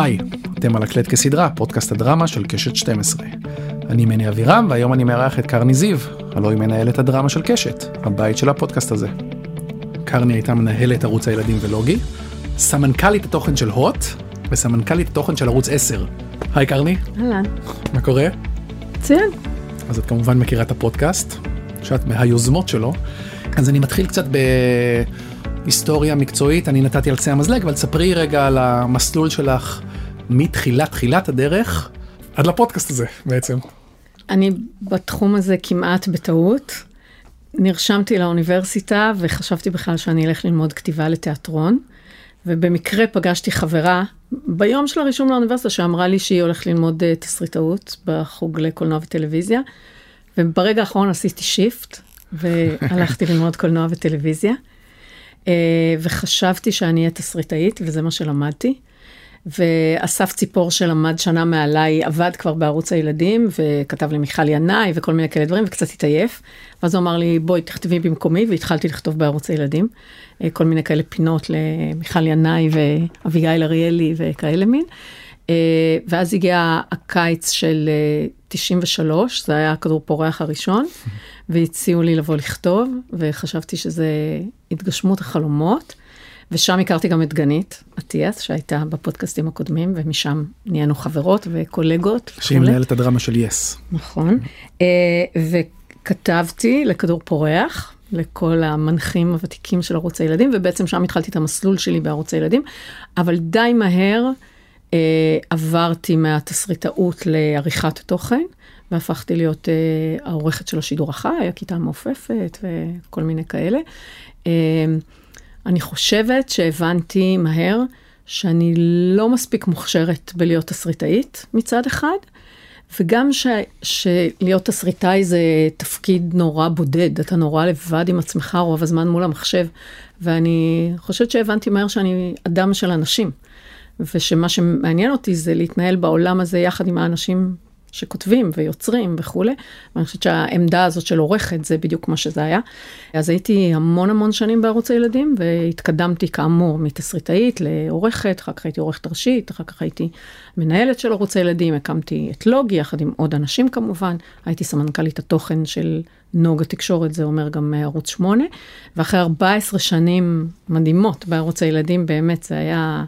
היי, אתם על הקלט כסדרה, פודקאסט הדרמה של קשת 12. אני מני אבירם, והיום אני מארח את קרני זיו, הלוא היא מנהלת הדרמה של קשת, הבית של הפודקאסט הזה. קרני הייתה מנהלת ערוץ הילדים ולוגי, סמנכ"לית התוכן של הוט, וסמנכ"לית התוכן של ערוץ 10. היי קרני. אהלן. מה קורה? מצוין. אז את כמובן מכירה את הפודקאסט, שאת מהיוזמות שלו. אז אני מתחיל קצת בהיסטוריה מקצועית, אני נתתי על קצה המזלג, אבל תספרי רגע על המסלול שלך מתחילת תחילת הדרך עד לפודקאסט הזה בעצם. אני בתחום הזה כמעט בטעות. נרשמתי לאוניברסיטה וחשבתי בכלל שאני אלך ללמוד כתיבה לתיאטרון. ובמקרה פגשתי חברה ביום של הרישום לאוניברסיטה שאמרה לי שהיא הולכת ללמוד uh, תסריטאות בחוג לקולנוע וטלוויזיה. וברגע האחרון עשיתי שיפט והלכתי ללמוד קולנוע וטלוויזיה. Uh, וחשבתי שאני אהיה תסריטאית וזה מה שלמדתי. ואסף ציפור שלמד שנה מעליי, עבד כבר בערוץ הילדים, וכתב לי מיכל ינאי וכל מיני כאלה דברים, וקצת התעייף. ואז הוא אמר לי, בואי תכתבי במקומי, והתחלתי לכתוב בערוץ הילדים. אה, כל מיני כאלה פינות למיכל ינאי ואביגיל אריאלי וכאלה מין. אה, ואז הגיע הקיץ של 93, אה, זה היה הכדור פורח הראשון, והציעו לי לבוא לכתוב, וחשבתי שזה התגשמות החלומות. ושם הכרתי גם את גנית אטיאס, שהייתה בפודקאסטים הקודמים, ומשם נהיינו חברות וקולגות. שהיא מנהלת הדרמה של יס. נכון. אה, וכתבתי לכדור פורח, לכל המנחים הוותיקים של ערוץ הילדים, ובעצם שם התחלתי את המסלול שלי בערוץ הילדים, אבל די מהר אה, עברתי מהתסריטאות לעריכת תוכן. והפכתי להיות אה, העורכת של השידור החי, הכיתה המעופפת וכל מיני כאלה. אה, אני חושבת שהבנתי מהר שאני לא מספיק מוכשרת בלהיות תסריטאית מצד אחד, וגם ש, שלהיות תסריטאי זה תפקיד נורא בודד, אתה נורא לבד עם עצמך רוב הזמן מול המחשב, ואני חושבת שהבנתי מהר שאני אדם של אנשים, ושמה שמעניין אותי זה להתנהל בעולם הזה יחד עם האנשים שכותבים ויוצרים וכולי, ואני חושבת שהעמדה הזאת של עורכת זה בדיוק מה שזה היה. אז הייתי המון המון שנים בערוץ הילדים, והתקדמתי כאמור מתסריטאית לעורכת, אחר כך הייתי עורכת ראשית, אחר כך הייתי מנהלת של ערוץ הילדים, הקמתי את לוגי יחד עם עוד אנשים כמובן, הייתי סמנכ"לית התוכן של נוג התקשורת, זה אומר גם ערוץ 8, ואחרי 14 שנים מדהימות בערוץ הילדים, באמת זה היה...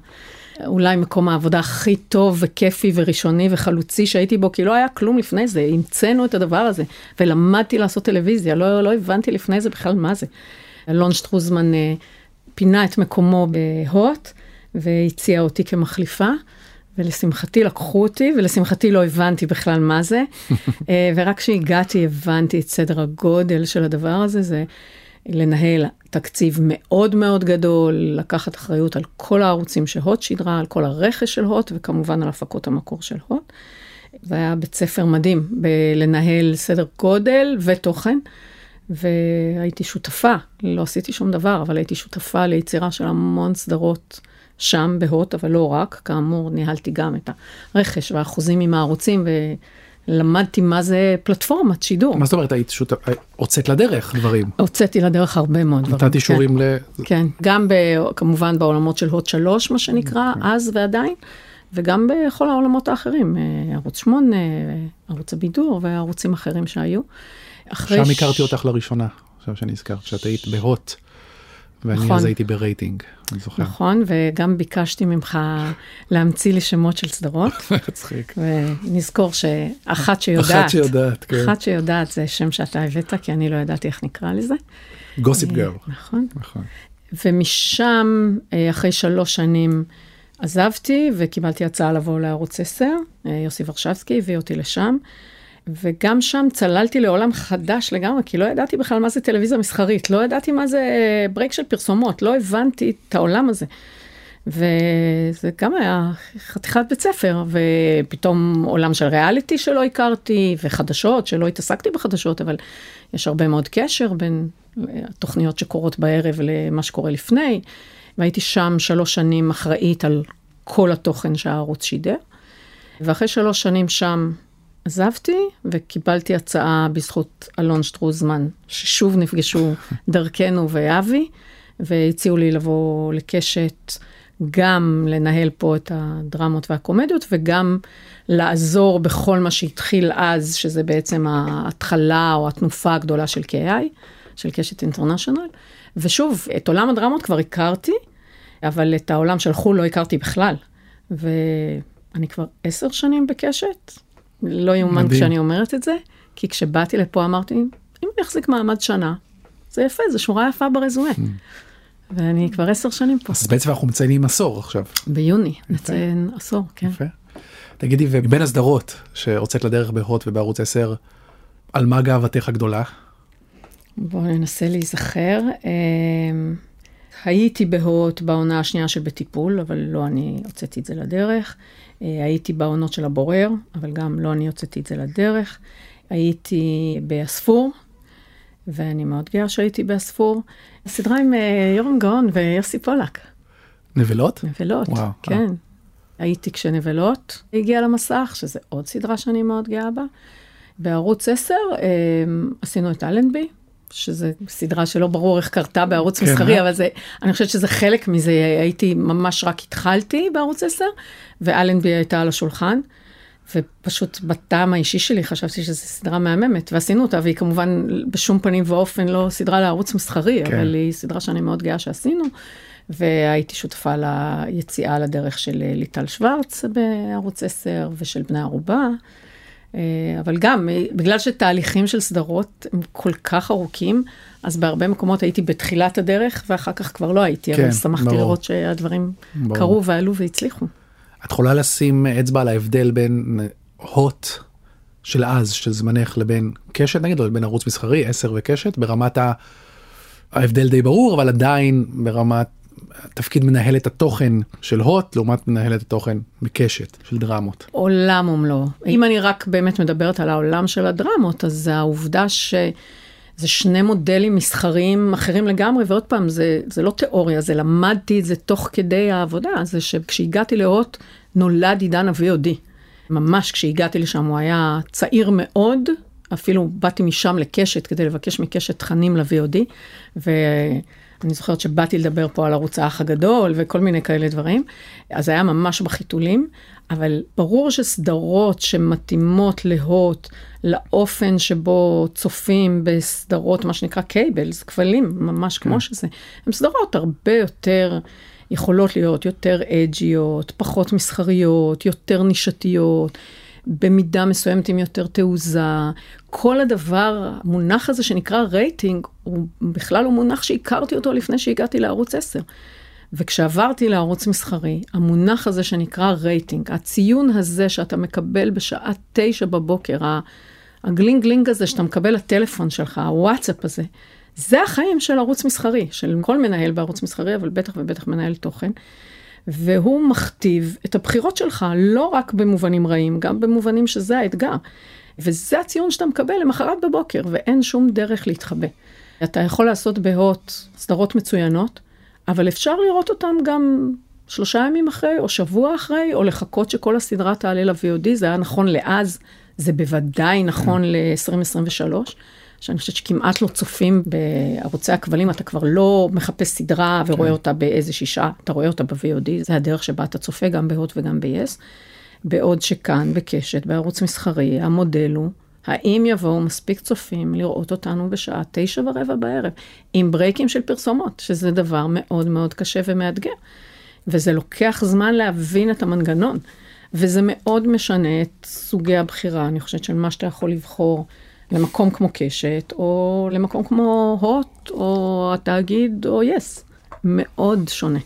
אולי מקום העבודה הכי טוב וכיפי וראשוני וחלוצי שהייתי בו, כי לא היה כלום לפני זה, המצאנו את הדבר הזה, ולמדתי לעשות טלוויזיה, לא, לא הבנתי לפני זה בכלל מה זה. אלון שטרוזמן אה, פינה את מקומו בהוט, והציע אותי כמחליפה. ולשמחתי לקחו אותי, ולשמחתי לא הבנתי בכלל מה זה. אה, ורק כשהגעתי הבנתי את סדר הגודל של הדבר הזה, זה לנהל תקציב מאוד מאוד גדול, לקחת אחריות על כל הערוצים שהוט שידרה, על כל הרכש של הוט, וכמובן על הפקות המקור של הוט. זה היה בית ספר מדהים בלנהל סדר גודל ותוכן, והייתי שותפה, לא עשיתי שום דבר, אבל הייתי שותפה ליצירה של המון סדרות שם בהוט, אבל לא רק, כאמור, ניהלתי גם את הרכש והאחוזים עם הערוצים, ו... למדתי מה זה פלטפורמת שידור. מה זאת אומרת, היית שותף, הוצאת לדרך דברים. הוצאתי לדרך הרבה מאוד דברים. נתת אישורים כן. ל... כן, גם ב, כמובן בעולמות של הוט שלוש, מה שנקרא, כן. אז ועדיין, וגם בכל העולמות האחרים, אה, ערוץ 8, ערוץ הבידור וערוצים אחרים שהיו. שם הכרתי אותך לראשונה, עכשיו שאני אזכר, כשאת היית בהוט. ואני נכון. אז הייתי ברייטינג, אני זוכר. נכון, וגם ביקשתי ממך להמציא לי שמות של סדרות. מצחיק. ונזכור שאחת שיודעת, אחת שיודעת, כן. אחת שיודעת זה שם שאתה הבאת, כי אני לא ידעתי איך נקרא לזה. גוסיפ גרל. נכון. נכון. ומשם, אה, אחרי שלוש שנים, עזבתי וקיבלתי הצעה לבוא לערוץ 10, אה, יוסי ורשבסקי הביא אותי לשם. וגם שם צללתי לעולם חדש לגמרי, כי לא ידעתי בכלל מה זה טלוויזיה מסחרית, לא ידעתי מה זה ברייק של פרסומות, לא הבנתי את העולם הזה. וזה גם היה חתיכת בית ספר, ופתאום עולם של ריאליטי שלא הכרתי, וחדשות, שלא התעסקתי בחדשות, אבל יש הרבה מאוד קשר בין התוכניות שקורות בערב למה שקורה לפני. והייתי שם שלוש שנים אחראית על כל התוכן שהערוץ שידר. ואחרי שלוש שנים שם עזבתי וקיבלתי הצעה בזכות אלון שטרוזמן, ששוב נפגשו דרכנו ואבי, והציעו לי לבוא לקשת גם לנהל פה את הדרמות והקומדיות וגם לעזור בכל מה שהתחיל אז, שזה בעצם ההתחלה או התנופה הגדולה של KI, של קשת אינטרנשיונל. ושוב, את עולם הדרמות כבר הכרתי, אבל את העולם של חו"ל לא הכרתי בכלל. ואני כבר עשר שנים בקשת, לא יאומן כשאני אומרת את זה, כי כשבאתי לפה אמרתי, אם אני אחזיק מעמד שנה, זה יפה, זו שורה יפה ברזומה. Hmm. ואני כבר עשר שנים פה. אז בעצם אנחנו מציינים עשור עכשיו. ביוני נציין עשור, כן. יפה. תגידי, ובין הסדרות שהוצאת לדרך בהוט ובערוץ 10, על מה גאוותך הגדולה? בואו ננסה להיזכר. הייתי בהוט בעונה השנייה של בטיפול, אבל לא אני הוצאתי את זה לדרך. אה, הייתי בעונות של הבורר, אבל גם לא אני הוצאתי את זה לדרך. הייתי באספור, ואני מאוד גאה שהייתי באספור. סדרה עם אה, יורם גאון ויוסי פולק. נבלות? נבלות, וואו, כן. וואו. הייתי כשנבלות הגיעה למסך, שזה עוד סדרה שאני מאוד גאה בה. בערוץ 10 אה, עשינו את אלנבי, שזה סדרה שלא ברור איך קרתה בערוץ כן, מסחרי, אה? אבל זה, אני חושבת שזה חלק מזה, הייתי, ממש רק התחלתי בערוץ 10, ואלנבי הייתה על השולחן. ופשוט בטעם האישי שלי חשבתי שזו סדרה מהממת, ועשינו אותה, והיא כמובן בשום פנים ואופן לא סדרה לערוץ מסחרי, כן. אבל היא סדרה שאני מאוד גאה שעשינו, והייתי שותפה ליציאה לדרך של ליטל שוורץ בערוץ 10 ושל בני ערובה. אה, אבל גם, בגלל שתהליכים של סדרות הם כל כך ארוכים, אז בהרבה מקומות הייתי בתחילת הדרך, ואחר כך כבר לא הייתי, כן, אבל שמחתי ברור. לראות שהדברים ברור. קרו ועלו והצליחו. את יכולה לשים אצבע על ההבדל בין הוט של אז, של זמנך, לבין קשת נגיד, או בין ערוץ מסחרי, 10 וקשת, ברמת ה... ההבדל די ברור, אבל עדיין ברמת תפקיד מנהלת התוכן של הוט לעומת מנהלת התוכן בקשת של דרמות. עולם ומלואו. אם אני רק באמת מדברת על העולם של הדרמות, אז העובדה ש... זה שני מודלים מסחריים אחרים לגמרי, ועוד פעם, זה, זה לא תיאוריה, זה למדתי את זה תוך כדי העבודה, זה שכשהגעתי להוט, נולד עידן ה-VOD. ממש כשהגעתי לשם הוא היה צעיר מאוד, אפילו באתי משם לקשת כדי לבקש מקשת תכנים ל-VOD, ואני זוכרת שבאתי לדבר פה על ערוץ האח הגדול וכל מיני כאלה דברים, אז היה ממש בחיתולים, אבל ברור שסדרות שמתאימות להוט, לאופן שבו צופים בסדרות, מה שנקרא קייבלס, כבלים, ממש כמו כן. שזה, הן סדרות הרבה יותר, יכולות להיות יותר אג'יות, פחות מסחריות, יותר נישתיות. במידה מסוימת עם יותר תעוזה. כל הדבר, המונח הזה שנקרא רייטינג, הוא בכלל הוא מונח שהכרתי אותו לפני שהגעתי לערוץ 10. וכשעברתי לערוץ מסחרי, המונח הזה שנקרא רייטינג, הציון הזה שאתה מקבל בשעה תשע בבוקר, הגלינג גלינג הזה שאתה מקבל לטלפון שלך, הוואטסאפ הזה, זה החיים של ערוץ מסחרי, של כל מנהל בערוץ מסחרי, אבל בטח ובטח מנהל תוכן. והוא מכתיב את הבחירות שלך, לא רק במובנים רעים, גם במובנים שזה האתגר. וזה הציון שאתה מקבל למחרת בבוקר, ואין שום דרך להתחבא. אתה יכול לעשות בהוט סדרות מצוינות, אבל אפשר לראות אותם גם שלושה ימים אחרי, או שבוע אחרי, או לחכות שכל הסדרה תעלה ל-VOD, זה היה נכון לאז, זה בוודאי נכון ל-2023, שאני חושבת שכמעט לא צופים בערוצי הכבלים, אתה כבר לא מחפש סדרה ורואה כן. אותה באיזושהי שעה, אתה רואה אותה ב-VOD, זה הדרך שבה אתה צופה גם בהוט וגם ב-yes. בעוד שכאן, בקשת, בערוץ מסחרי, המודל הוא האם יבואו מספיק צופים לראות אותנו בשעה תשע ורבע בערב, עם ברייקים של פרסומות, שזה דבר מאוד מאוד קשה ומאתגר. וזה לוקח זמן להבין את המנגנון, וזה מאוד משנה את סוגי הבחירה, אני חושבת, של מה שאתה יכול לבחור למקום כמו קשת, או למקום כמו הוט, או התאגיד, או יס. מאוד שונה.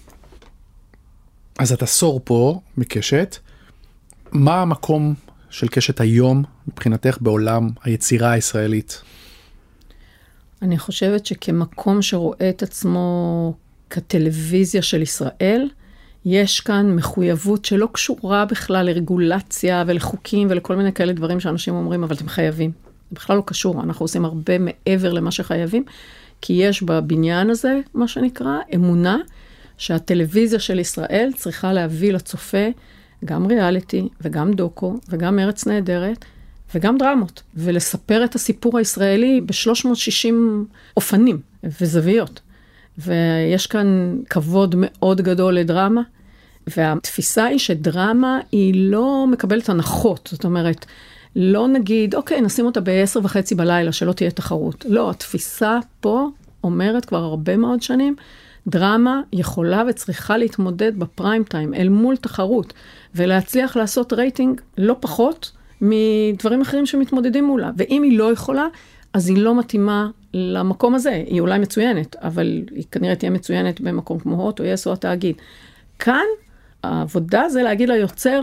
אז את עשור פה מקשת, מה המקום של קשת היום מבחינתך בעולם היצירה הישראלית? אני חושבת שכמקום שרואה את עצמו כטלוויזיה של ישראל, יש כאן מחויבות שלא קשורה בכלל לרגולציה ולחוקים ולכל מיני כאלה דברים שאנשים אומרים, אבל אתם חייבים. זה בכלל לא קשור, אנחנו עושים הרבה מעבר למה שחייבים, כי יש בבניין הזה, מה שנקרא, אמונה שהטלוויזיה של ישראל צריכה להביא לצופה גם ריאליטי וגם דוקו וגם ארץ נהדרת וגם דרמות, ולספר את הסיפור הישראלי ב-360 אופנים וזוויות. ויש כאן כבוד מאוד גדול לדרמה, והתפיסה היא שדרמה היא לא מקבלת הנחות, זאת אומרת, לא נגיד, אוקיי, נשים אותה ב-10 וחצי בלילה, שלא תהיה תחרות. לא, התפיסה פה אומרת כבר הרבה מאוד שנים, דרמה יכולה וצריכה להתמודד בפריים טיים אל מול תחרות, ולהצליח לעשות רייטינג לא פחות מדברים אחרים שמתמודדים מולה. ואם היא לא יכולה, אז היא לא מתאימה למקום הזה. היא אולי מצוינת, אבל היא כנראה תהיה מצוינת במקום כמו הוט או יס או התאגיד. כאן העבודה זה להגיד ליוצר,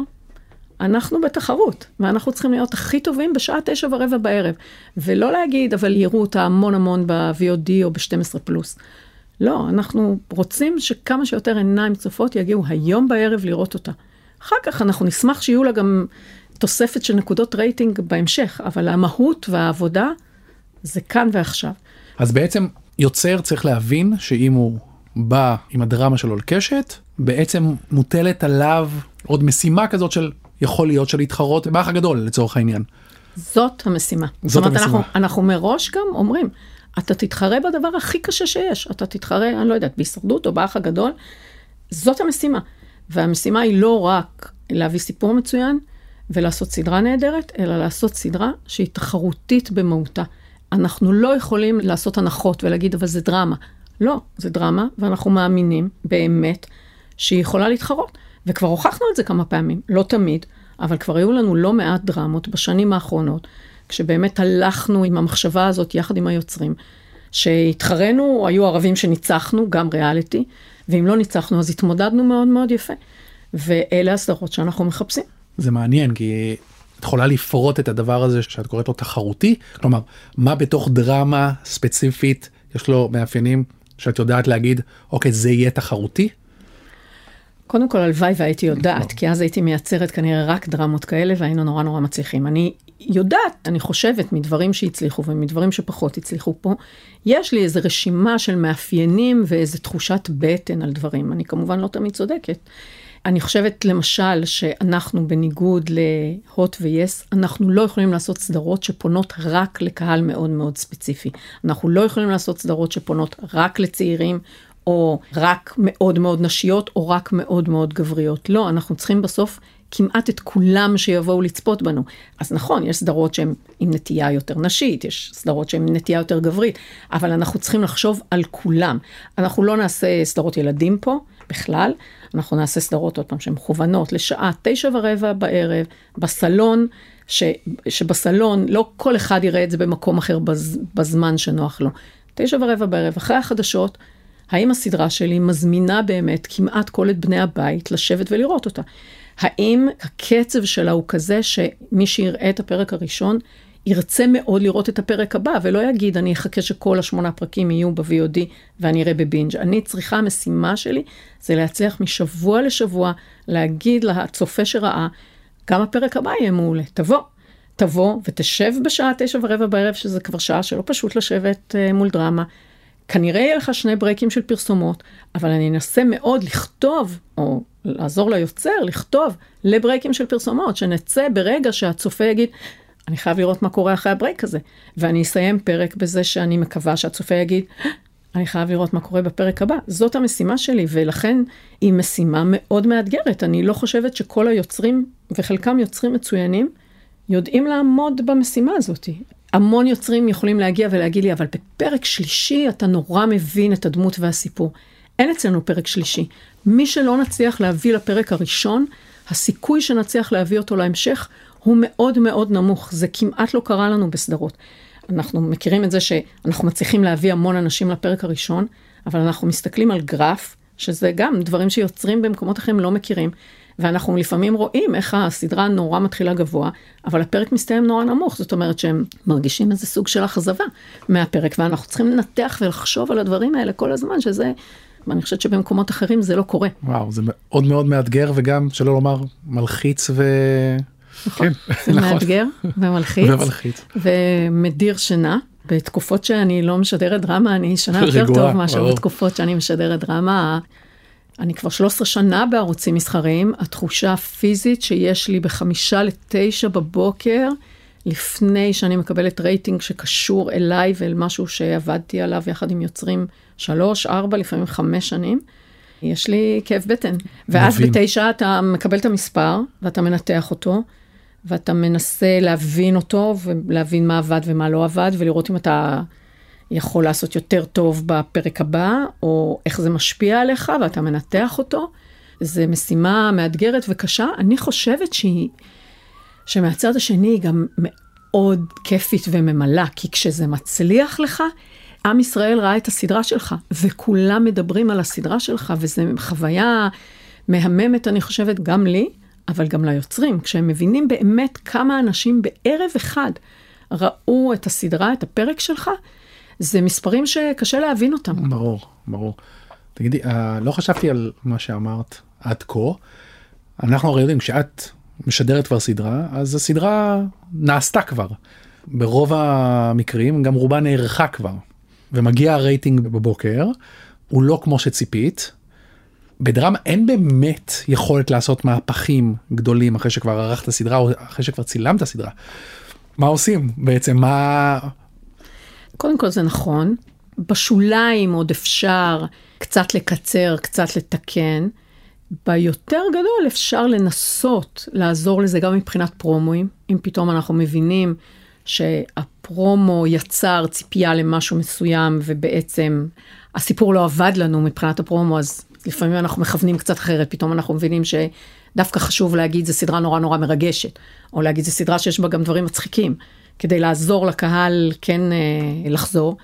אנחנו בתחרות, ואנחנו צריכים להיות הכי טובים בשעה תשע ורבע בערב. ולא להגיד, אבל יראו אותה המון המון ב-VOD או ב-12 פלוס. לא, אנחנו רוצים שכמה שיותר עיניים צופות יגיעו היום בערב לראות אותה. אחר כך אנחנו נשמח שיהיו לה גם תוספת של נקודות רייטינג בהמשך, אבל המהות והעבודה זה כאן ועכשיו. אז בעצם יוצר צריך להבין שאם הוא בא עם הדרמה שלו לקשת, בעצם מוטלת עליו עוד משימה כזאת של יכול להיות של להתחרות באח הגדול לצורך העניין. זאת המשימה. זאת זאת אומרת, המשימה. אנחנו, אנחנו מראש גם אומרים, אתה תתחרה בדבר הכי קשה שיש, אתה תתחרה, אני לא יודעת, בהישרדות או באח הגדול, זאת המשימה. והמשימה היא לא רק להביא סיפור מצוין ולעשות סדרה נהדרת, אלא לעשות סדרה שהיא תחרותית במהותה. אנחנו לא יכולים לעשות הנחות ולהגיד, אבל זה דרמה. לא, זה דרמה, ואנחנו מאמינים באמת שהיא יכולה להתחרות. וכבר הוכחנו את זה כמה פעמים, לא תמיד, אבל כבר היו לנו לא מעט דרמות בשנים האחרונות, כשבאמת הלכנו עם המחשבה הזאת יחד עם היוצרים, שהתחרנו, היו ערבים שניצחנו, גם ריאליטי, ואם לא ניצחנו אז התמודדנו מאוד מאוד יפה. ואלה הסדרות שאנחנו מחפשים. זה מעניין כי את יכולה לפרוט את הדבר הזה שאת קוראת לו תחרותי, כלומר מה בתוך דרמה ספציפית יש לו מאפיינים שאת יודעת להגיד אוקיי זה יהיה תחרותי. קודם כל, הלוואי והייתי יודעת, כי אז הייתי מייצרת כנראה רק דרמות כאלה, והיינו נורא נורא מצליחים. אני יודעת, אני חושבת, מדברים שהצליחו ומדברים שפחות הצליחו פה, יש לי איזו רשימה של מאפיינים ואיזו תחושת בטן על דברים. אני כמובן לא תמיד צודקת. אני חושבת, למשל, שאנחנו, בניגוד להוט ויס, אנחנו לא יכולים לעשות סדרות שפונות רק לקהל מאוד מאוד ספציפי. אנחנו לא יכולים לעשות סדרות שפונות רק לצעירים, או רק מאוד מאוד נשיות, או רק מאוד מאוד גבריות. לא, אנחנו צריכים בסוף כמעט את כולם שיבואו לצפות בנו. אז נכון, יש סדרות שהן עם נטייה יותר נשית, יש סדרות שהן עם נטייה יותר גברית, אבל אנחנו צריכים לחשוב על כולם. אנחנו לא נעשה סדרות ילדים פה בכלל, אנחנו נעשה סדרות, עוד פעם, שהן מכוונות לשעה תשע ורבע בערב, בסלון, ש, שבסלון לא כל אחד יראה את זה במקום אחר בז, בזמן שנוח לו. תשע ורבע בערב, אחרי החדשות, האם הסדרה שלי מזמינה באמת כמעט כל את בני הבית לשבת ולראות אותה? האם הקצב שלה הוא כזה שמי שיראה את הפרק הראשון ירצה מאוד לראות את הפרק הבא, ולא יגיד, אני אחכה שכל השמונה פרקים יהיו ב-VOD ואני אראה בבינג'. אני צריכה, המשימה שלי זה להצליח משבוע לשבוע להגיד לצופה שראה, גם הפרק הבא יהיה מעולה, תבוא. תבוא ותשב בשעה תשע ורבע בערב, שזה כבר שעה שלא פשוט לשבת uh, מול דרמה. כנראה יהיה לך שני ברייקים של פרסומות, אבל אני אנסה מאוד לכתוב, או לעזור ליוצר, לכתוב לברייקים של פרסומות, שנצא ברגע שהצופה יגיד, אני חייב לראות מה קורה אחרי הברייק הזה. ואני אסיים פרק בזה שאני מקווה שהצופה יגיד, אני חייב לראות מה קורה בפרק הבא. זאת המשימה שלי, ולכן היא משימה מאוד מאתגרת. אני לא חושבת שכל היוצרים, וחלקם יוצרים מצוינים, יודעים לעמוד במשימה הזאת. המון יוצרים יכולים להגיע ולהגיד לי, אבל בפרק שלישי אתה נורא מבין את הדמות והסיפור. אין אצלנו פרק שלישי. מי שלא נצליח להביא לפרק הראשון, הסיכוי שנצליח להביא אותו להמשך הוא מאוד מאוד נמוך. זה כמעט לא קרה לנו בסדרות. אנחנו מכירים את זה שאנחנו מצליחים להביא המון אנשים לפרק הראשון, אבל אנחנו מסתכלים על גרף, שזה גם דברים שיוצרים במקומות אחרים לא מכירים, ואנחנו לפעמים רואים איך הסדרה נורא מתחילה גבוה, אבל הפרק מסתיים נורא נמוך, זאת אומרת שהם מרגישים איזה סוג של אכזבה מהפרק, ואנחנו צריכים לנתח ולחשוב על הדברים האלה כל הזמן, שזה, ואני חושבת שבמקומות אחרים זה לא קורה. וואו זה מאוד מאוד מאתגר וגם שלא לומר מלחיץ ו... נכון, כן, זה נכון. מאתגר ומלחיץ, ומלחיץ. ומדיר שינה. בתקופות שאני לא משדרת דרמה, אני ישנה יותר טוב מאשר ברור. בתקופות שאני משדרת דרמה. אני כבר 13 שנה בערוצים מסחריים, התחושה הפיזית שיש לי בחמישה לתשע בבוקר, לפני שאני מקבלת רייטינג שקשור אליי ואל משהו שעבדתי עליו יחד עם יוצרים שלוש, ארבע, לפעמים חמש שנים, יש לי כאב בטן. ואז מבין. בתשע אתה מקבל את המספר, ואתה מנתח אותו, ואתה מנסה להבין אותו, ולהבין מה עבד ומה לא עבד, ולראות אם אתה יכול לעשות יותר טוב בפרק הבא, או איך זה משפיע עליך, ואתה מנתח אותו. זו משימה מאתגרת וקשה. אני חושבת שהיא, שמהצד השני היא גם מאוד כיפית וממלאה, כי כשזה מצליח לך, עם ישראל ראה את הסדרה שלך, וכולם מדברים על הסדרה שלך, וזו חוויה מהממת, אני חושבת, גם לי, אבל גם ליוצרים, כשהם מבינים באמת כמה אנשים בערב אחד ראו את הסדרה, את הפרק שלך, זה מספרים שקשה להבין אותם. ברור, ברור. תגידי, אה, לא חשבתי על מה שאמרת עד כה. אנחנו הרי יודעים, כשאת משדרת כבר סדרה, אז הסדרה נעשתה כבר. ברוב המקרים גם רובה נערכה כבר. ומגיע הרייטינג בבוקר, הוא לא כמו שציפית. בדרמה אין באמת יכולת לעשות מהפכים גדולים אחרי שכבר ערכת סדרה או אחרי שכבר צילמת סדרה. מה עושים בעצם? מה... קודם כל זה נכון, בשוליים עוד אפשר קצת לקצר, קצת לתקן. ביותר גדול אפשר לנסות לעזור לזה גם מבחינת פרומואים, אם פתאום אנחנו מבינים שהפרומו יצר ציפייה למשהו מסוים ובעצם הסיפור לא עבד לנו מבחינת הפרומו, אז לפעמים אנחנו מכוונים קצת אחרת, פתאום אנחנו מבינים שדווקא חשוב להגיד זו סדרה נורא נורא מרגשת, או להגיד זו סדרה שיש בה גם דברים מצחיקים, כדי לעזור לקהל כן אה, לחזור.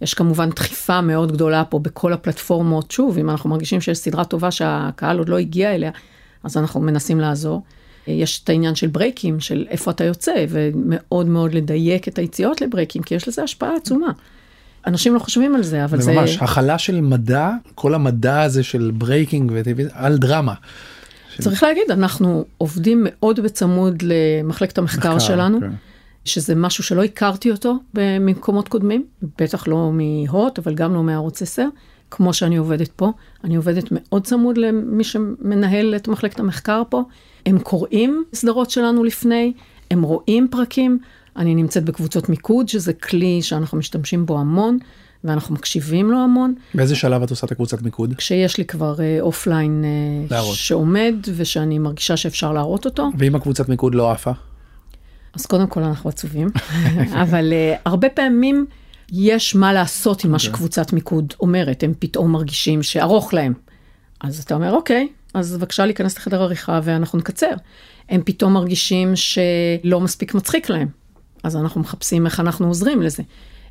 יש כמובן דחיפה מאוד גדולה פה בכל הפלטפורמות, שוב, אם אנחנו מרגישים שיש סדרה טובה שהקהל עוד לא הגיע אליה, אז אנחנו מנסים לעזור. יש את העניין של ברייקים, של איפה אתה יוצא, ומאוד מאוד לדייק את היציאות לברייקים, כי יש לזה השפעה עצומה. אנשים לא חושבים על זה, אבל זה זה... ממש הכלה של מדע, כל המדע הזה של ברייקים בטלוויזיה, על דרמה. צריך להגיד, אנחנו עובדים מאוד בצמוד למחלקת המחקר מחקר, שלנו, כן. שזה משהו שלא הכרתי אותו במקומות קודמים, בטח לא מהוט, אבל גם לא מערוץ 10, כמו שאני עובדת פה. אני עובדת מאוד צמוד למי שמנהל את מחלקת המחקר פה. הם קוראים סדרות שלנו לפני, הם רואים פרקים. אני נמצאת בקבוצות מיקוד, שזה כלי שאנחנו משתמשים בו המון, ואנחנו מקשיבים לו המון. באיזה שלב את עושה את הקבוצת מיקוד? כשיש לי כבר אופליין להראות. שעומד, ושאני מרגישה שאפשר להראות אותו. ואם הקבוצת מיקוד לא עפה? אז קודם כל אנחנו עצובים, אבל uh, הרבה פעמים יש מה לעשות עם מה שקבוצת מיקוד אומרת, הם פתאום מרגישים שארוך להם. אז אתה אומר, אוקיי, אז בבקשה להיכנס לחדר עריכה ואנחנו נקצר. הם פתאום מרגישים שלא מספיק מצחיק להם, אז אנחנו מחפשים איך אנחנו עוזרים לזה.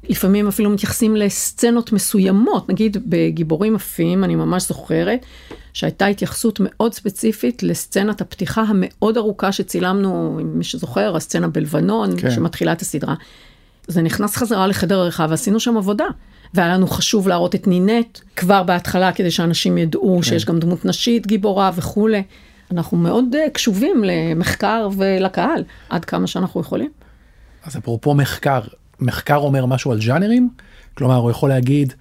לפעמים אפילו מתייחסים לסצנות מסוימות, נגיד בגיבורים עפים, אני ממש זוכרת, שהייתה התייחסות מאוד ספציפית לסצנת הפתיחה המאוד ארוכה שצילמנו, מי שזוכר, הסצנה בלבנון, כן. שמתחילה את הסדרה. זה נכנס חזרה לחדר עריכה ועשינו שם עבודה. והיה לנו חשוב להראות את נינט כבר בהתחלה, כדי שאנשים ידעו כן. שיש גם דמות נשית גיבורה וכולי. אנחנו מאוד uh, קשובים למחקר ולקהל, עד כמה שאנחנו יכולים. אז אפרופו מחקר, מחקר אומר משהו על ז'אנרים? כלומר, הוא יכול להגיד,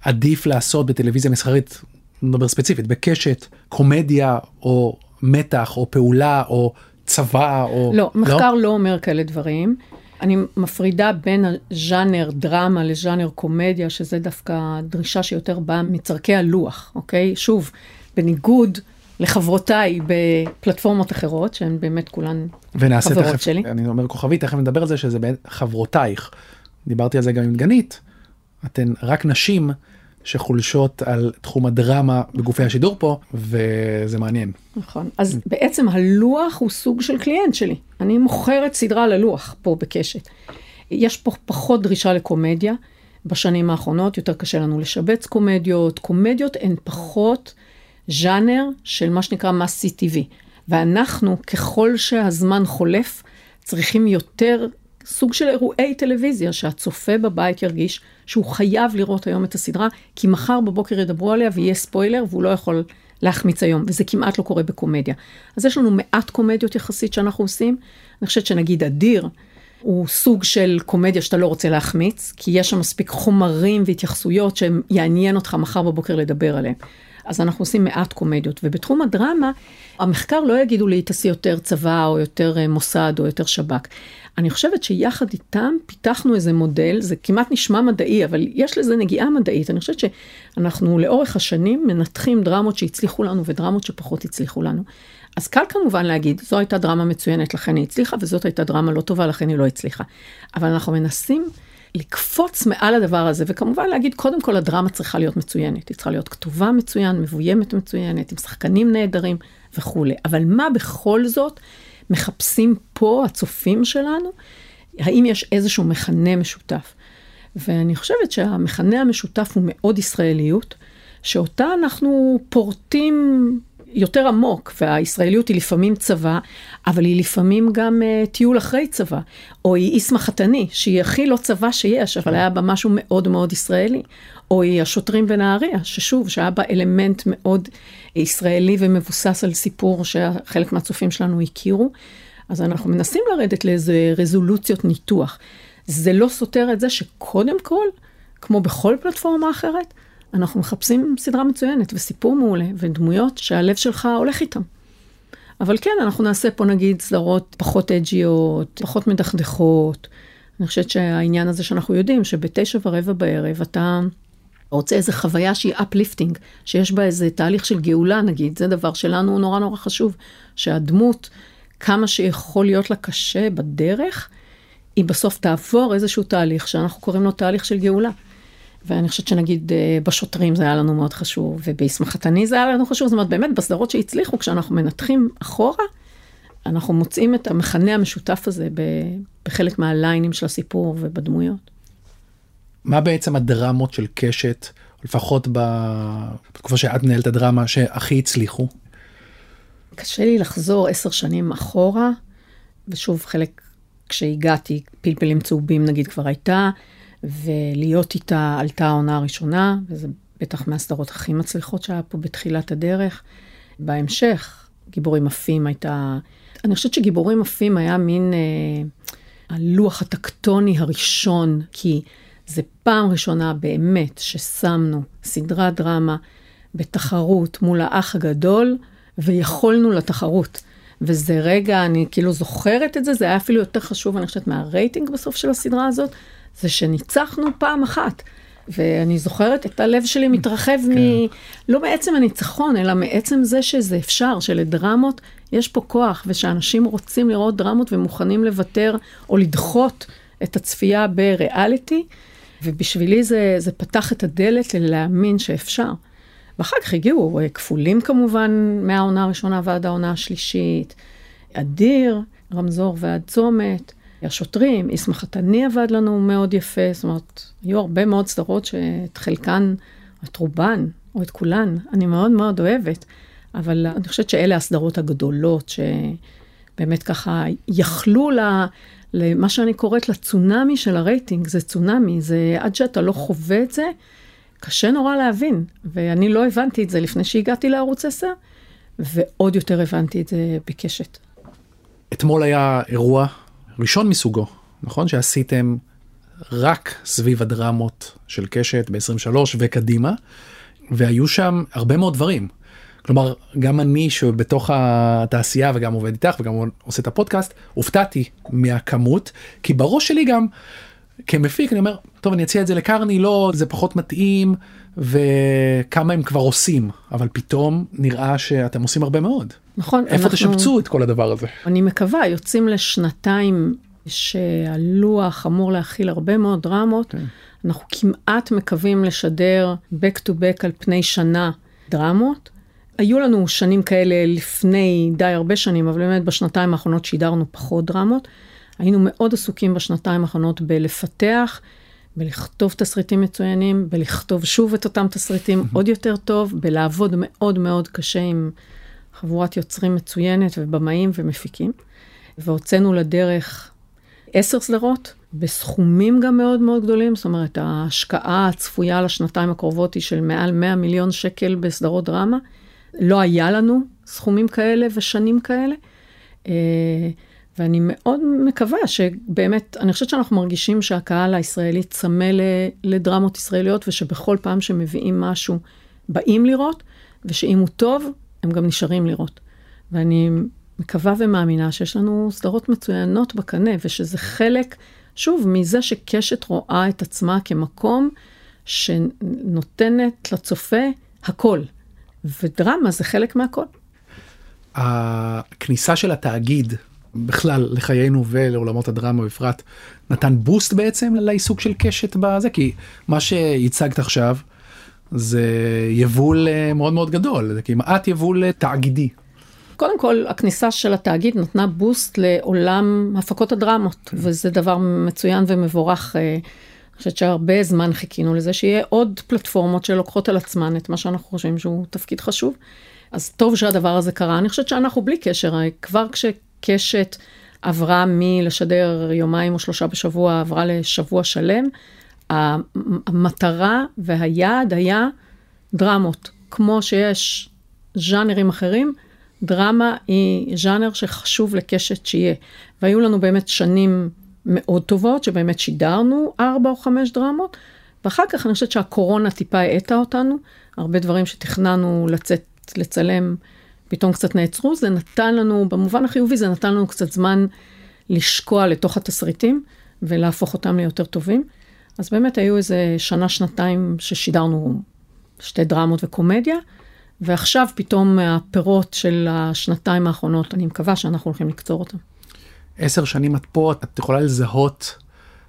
עדיף לעשות בטלוויזיה מסחרית, נדבר ספציפית, בקשת, קומדיה, או מתח, או פעולה, או צבא, או... לא, מחקר לא, לא אומר כאלה דברים. אני מפרידה בין הז'אנר דרמה לז'אנר קומדיה, שזה דווקא דרישה שיותר באה מצורכי הלוח, אוקיי? שוב, בניגוד לחברותיי בפלטפורמות אחרות, שהן באמת כולן חברות תכף, שלי. אני אומר כוכבי, תכף נדבר על זה שזה באמת חברותייך. דיברתי על זה גם עם דגנית. אתן רק נשים שחולשות על תחום הדרמה בגופי השידור פה, וזה מעניין. נכון. אז בעצם הלוח הוא סוג של קליינט שלי. אני מוכרת סדרה ללוח פה בקשת. יש פה פחות דרישה לקומדיה. בשנים האחרונות יותר קשה לנו לשבץ קומדיות. קומדיות הן פחות ז'אנר של מה שנקרא מסי טבעי. ואנחנו, ככל שהזמן חולף, צריכים יותר סוג של אירועי טלוויזיה, שהצופה בבית ירגיש שהוא חייב לראות היום את הסדרה, כי מחר בבוקר ידברו עליה ויהיה ספוילר והוא לא יכול להחמיץ היום, וזה כמעט לא קורה בקומדיה. אז יש לנו מעט קומדיות יחסית שאנחנו עושים. אני חושבת שנגיד אדיר, הוא סוג של קומדיה שאתה לא רוצה להחמיץ, כי יש שם מספיק חומרים והתייחסויות שיעניין אותך מחר בבוקר לדבר עליהם. אז אנחנו עושים מעט קומדיות. ובתחום הדרמה, המחקר לא יגידו לי, תעשי יותר צבא, או יותר אה, מוסד, או יותר שב"כ. אני חושבת שיחד איתם פיתחנו איזה מודל, זה כמעט נשמע מדעי, אבל יש לזה נגיעה מדעית. אני חושבת שאנחנו לאורך השנים מנתחים דרמות שהצליחו לנו ודרמות שפחות הצליחו לנו. אז קל כמובן להגיד, זו הייתה דרמה מצוינת, לכן היא הצליחה, וזאת הייתה דרמה לא טובה, לכן היא לא הצליחה. אבל אנחנו מנסים לקפוץ מעל הדבר הזה, וכמובן להגיד, קודם כל הדרמה צריכה להיות מצוינת. היא צריכה להיות כתובה מצוין, מבוימת מצוינת, עם שחקנים נהדרים וכולי. אבל מה בכל זאת מחפשים פה הצופים שלנו? האם יש איזשהו מכנה משותף? ואני חושבת שהמכנה המשותף הוא מאוד ישראליות, שאותה אנחנו פורטים יותר עמוק, והישראליות היא לפעמים צבא, אבל היא לפעמים גם uh, טיול אחרי צבא, או היא איסמא חתני, שהיא הכי לא צבא שיש, אבל היה בה משהו מאוד מאוד ישראלי, או היא השוטרים בנהריה, ששוב, שהיה בה אלמנט מאוד ישראלי ומבוסס על סיפור שחלק מהצופים שלנו הכירו, אז אנחנו מנסים לרדת לאיזה רזולוציות ניתוח. זה לא סותר את זה שקודם כל, כמו בכל פלטפורמה אחרת, אנחנו מחפשים סדרה מצוינת וסיפור מעולה ודמויות שהלב שלך הולך איתם. אבל כן, אנחנו נעשה פה נגיד סדרות פחות אג'יות, פחות מדכדכות. אני חושבת שהעניין הזה שאנחנו יודעים שבתשע ורבע בערב אתה רוצה איזה חוויה שהיא uplifting, שיש בה איזה תהליך של גאולה נגיד, זה דבר שלנו נורא נורא חשוב, שהדמות, כמה שיכול להיות לה קשה בדרך, היא בסוף תעבור איזשהו תהליך שאנחנו קוראים לו תהליך של גאולה. ואני חושבת שנגיד אה, בשוטרים זה היה לנו מאוד חשוב, ובהסמכתני זה היה לנו חשוב, זאת אומרת באמת בסדרות שהצליחו, כשאנחנו מנתחים אחורה, אנחנו מוצאים את המכנה המשותף הזה בחלק מהליינים של הסיפור ובדמויות. מה בעצם הדרמות של קשת, לפחות בתקופה שאת מנהלת הדרמה, שהכי הצליחו? קשה לי לחזור עשר שנים אחורה, ושוב חלק כשהגעתי, פלפלים צהובים נגיד כבר הייתה, ולהיות איתה עלתה העונה הראשונה, וזה בטח מהסדרות הכי מצליחות שהיה פה בתחילת הדרך. בהמשך, גיבורים עפים הייתה... אני חושבת שגיבורים עפים היה מין אה, הלוח הטקטוני הראשון, כי זה פעם ראשונה באמת ששמנו סדרת דרמה בתחרות מול האח הגדול, ויכולנו לתחרות. וזה רגע, אני כאילו זוכרת את זה, זה היה אפילו יותר חשוב, אני חושבת, מהרייטינג בסוף של הסדרה הזאת, זה שניצחנו פעם אחת. ואני זוכרת את הלב שלי מתרחב כן. מ... לא מעצם הניצחון, אלא מעצם זה שזה אפשר, שלדרמות יש פה כוח, ושאנשים רוצים לראות דרמות ומוכנים לוותר או לדחות את הצפייה בריאליטי, ובשבילי זה, זה פתח את הדלת ללהאמין שאפשר. ואחר כך הגיעו אה, כפולים כמובן, מהעונה הראשונה ועד העונה השלישית, אדיר, רמזור ועד צומת, השוטרים, איסמח חתני עבד לנו מאוד יפה, זאת אומרת, היו הרבה מאוד סדרות שאת חלקן, את רובן, או את כולן, אני מאוד מאוד אוהבת, אבל אני חושבת שאלה הסדרות הגדולות, שבאמת ככה יכלו לה, למה שאני קוראת לצונאמי של הרייטינג, זה צונאמי, זה עד שאתה לא חווה את זה, קשה נורא להבין, ואני לא הבנתי את זה לפני שהגעתי לערוץ 10, ועוד יותר הבנתי את זה בקשת. אתמול היה אירוע ראשון מסוגו, נכון? שעשיתם רק סביב הדרמות של קשת ב-23 וקדימה, והיו שם הרבה מאוד דברים. כלומר, גם אני שבתוך התעשייה וגם עובד איתך וגם עושה את הפודקאסט, הופתעתי מהכמות, כי בראש שלי גם, כמפיק, אני אומר, טוב, אני אציע את זה לקרני, לא, זה פחות מתאים, וכמה הם כבר עושים, אבל פתאום נראה שאתם עושים הרבה מאוד. נכון. איפה אנחנו... תשבצו את כל הדבר הזה? אני מקווה, יוצאים לשנתיים שהלוח אמור להכיל הרבה מאוד דרמות. כן. אנחנו כמעט מקווים לשדר back to back על פני שנה דרמות. היו לנו שנים כאלה לפני די הרבה שנים, אבל באמת בשנתיים האחרונות שידרנו פחות דרמות. היינו מאוד עסוקים בשנתיים האחרונות בלפתח, בלכתוב תסריטים מצוינים, בלכתוב שוב את אותם תסריטים עוד יותר טוב, בלעבוד מאוד מאוד קשה עם חבורת יוצרים מצוינת ובמאים ומפיקים. והוצאנו לדרך עשר סדרות, בסכומים גם מאוד מאוד גדולים, זאת אומרת, ההשקעה הצפויה לשנתיים הקרובות היא של מעל 100 מיליון שקל בסדרות דרמה. לא היה לנו סכומים כאלה ושנים כאלה. אה, ואני מאוד מקווה שבאמת, אני חושבת שאנחנו מרגישים שהקהל הישראלי צמא לדרמות ישראליות, ושבכל פעם שמביאים משהו, באים לראות, ושאם הוא טוב, הם גם נשארים לראות. ואני מקווה ומאמינה שיש לנו סדרות מצוינות בקנה, ושזה חלק, שוב, מזה שקשת רואה את עצמה כמקום שנותנת לצופה הכל. ודרמה זה חלק מהכל. הכניסה של התאגיד בכלל לחיינו ולעולמות הדרמה בפרט נתן בוסט בעצם לעיסוק של קשת בזה כי מה שהצגת עכשיו זה יבול אה, מאוד מאוד גדול זה כמעט יבול תאגידי. קודם כל הכניסה של התאגיד נתנה בוסט לעולם הפקות הדרמות כן. וזה דבר מצוין ומבורך. אה, אני חושבת שהרבה זמן חיכינו לזה שיהיה עוד פלטפורמות שלוקחות על עצמן את מה שאנחנו חושבים שהוא תפקיד חשוב. אז טוב שהדבר הזה קרה. אני חושבת שאנחנו בלי קשר, כבר כשקשת עברה מלשדר יומיים או שלושה בשבוע, עברה לשבוע שלם, המטרה והיעד היה דרמות. כמו שיש ז'אנרים אחרים, דרמה היא ז'אנר שחשוב לקשת שיהיה. והיו לנו באמת שנים מאוד טובות, שבאמת שידרנו ארבע או חמש דרמות, ואחר כך אני חושבת שהקורונה טיפה האטה אותנו, הרבה דברים שתכננו לצאת לצלם פתאום קצת נעצרו, זה נתן לנו, במובן החיובי זה נתן לנו קצת זמן לשקוע לתוך התסריטים ולהפוך אותם ליותר טובים. אז באמת היו איזה שנה, שנתיים ששידרנו שתי דרמות וקומדיה, ועכשיו פתאום הפירות של השנתיים האחרונות, אני מקווה שאנחנו הולכים לקצור אותם. עשר שנים את פה, את יכולה לזהות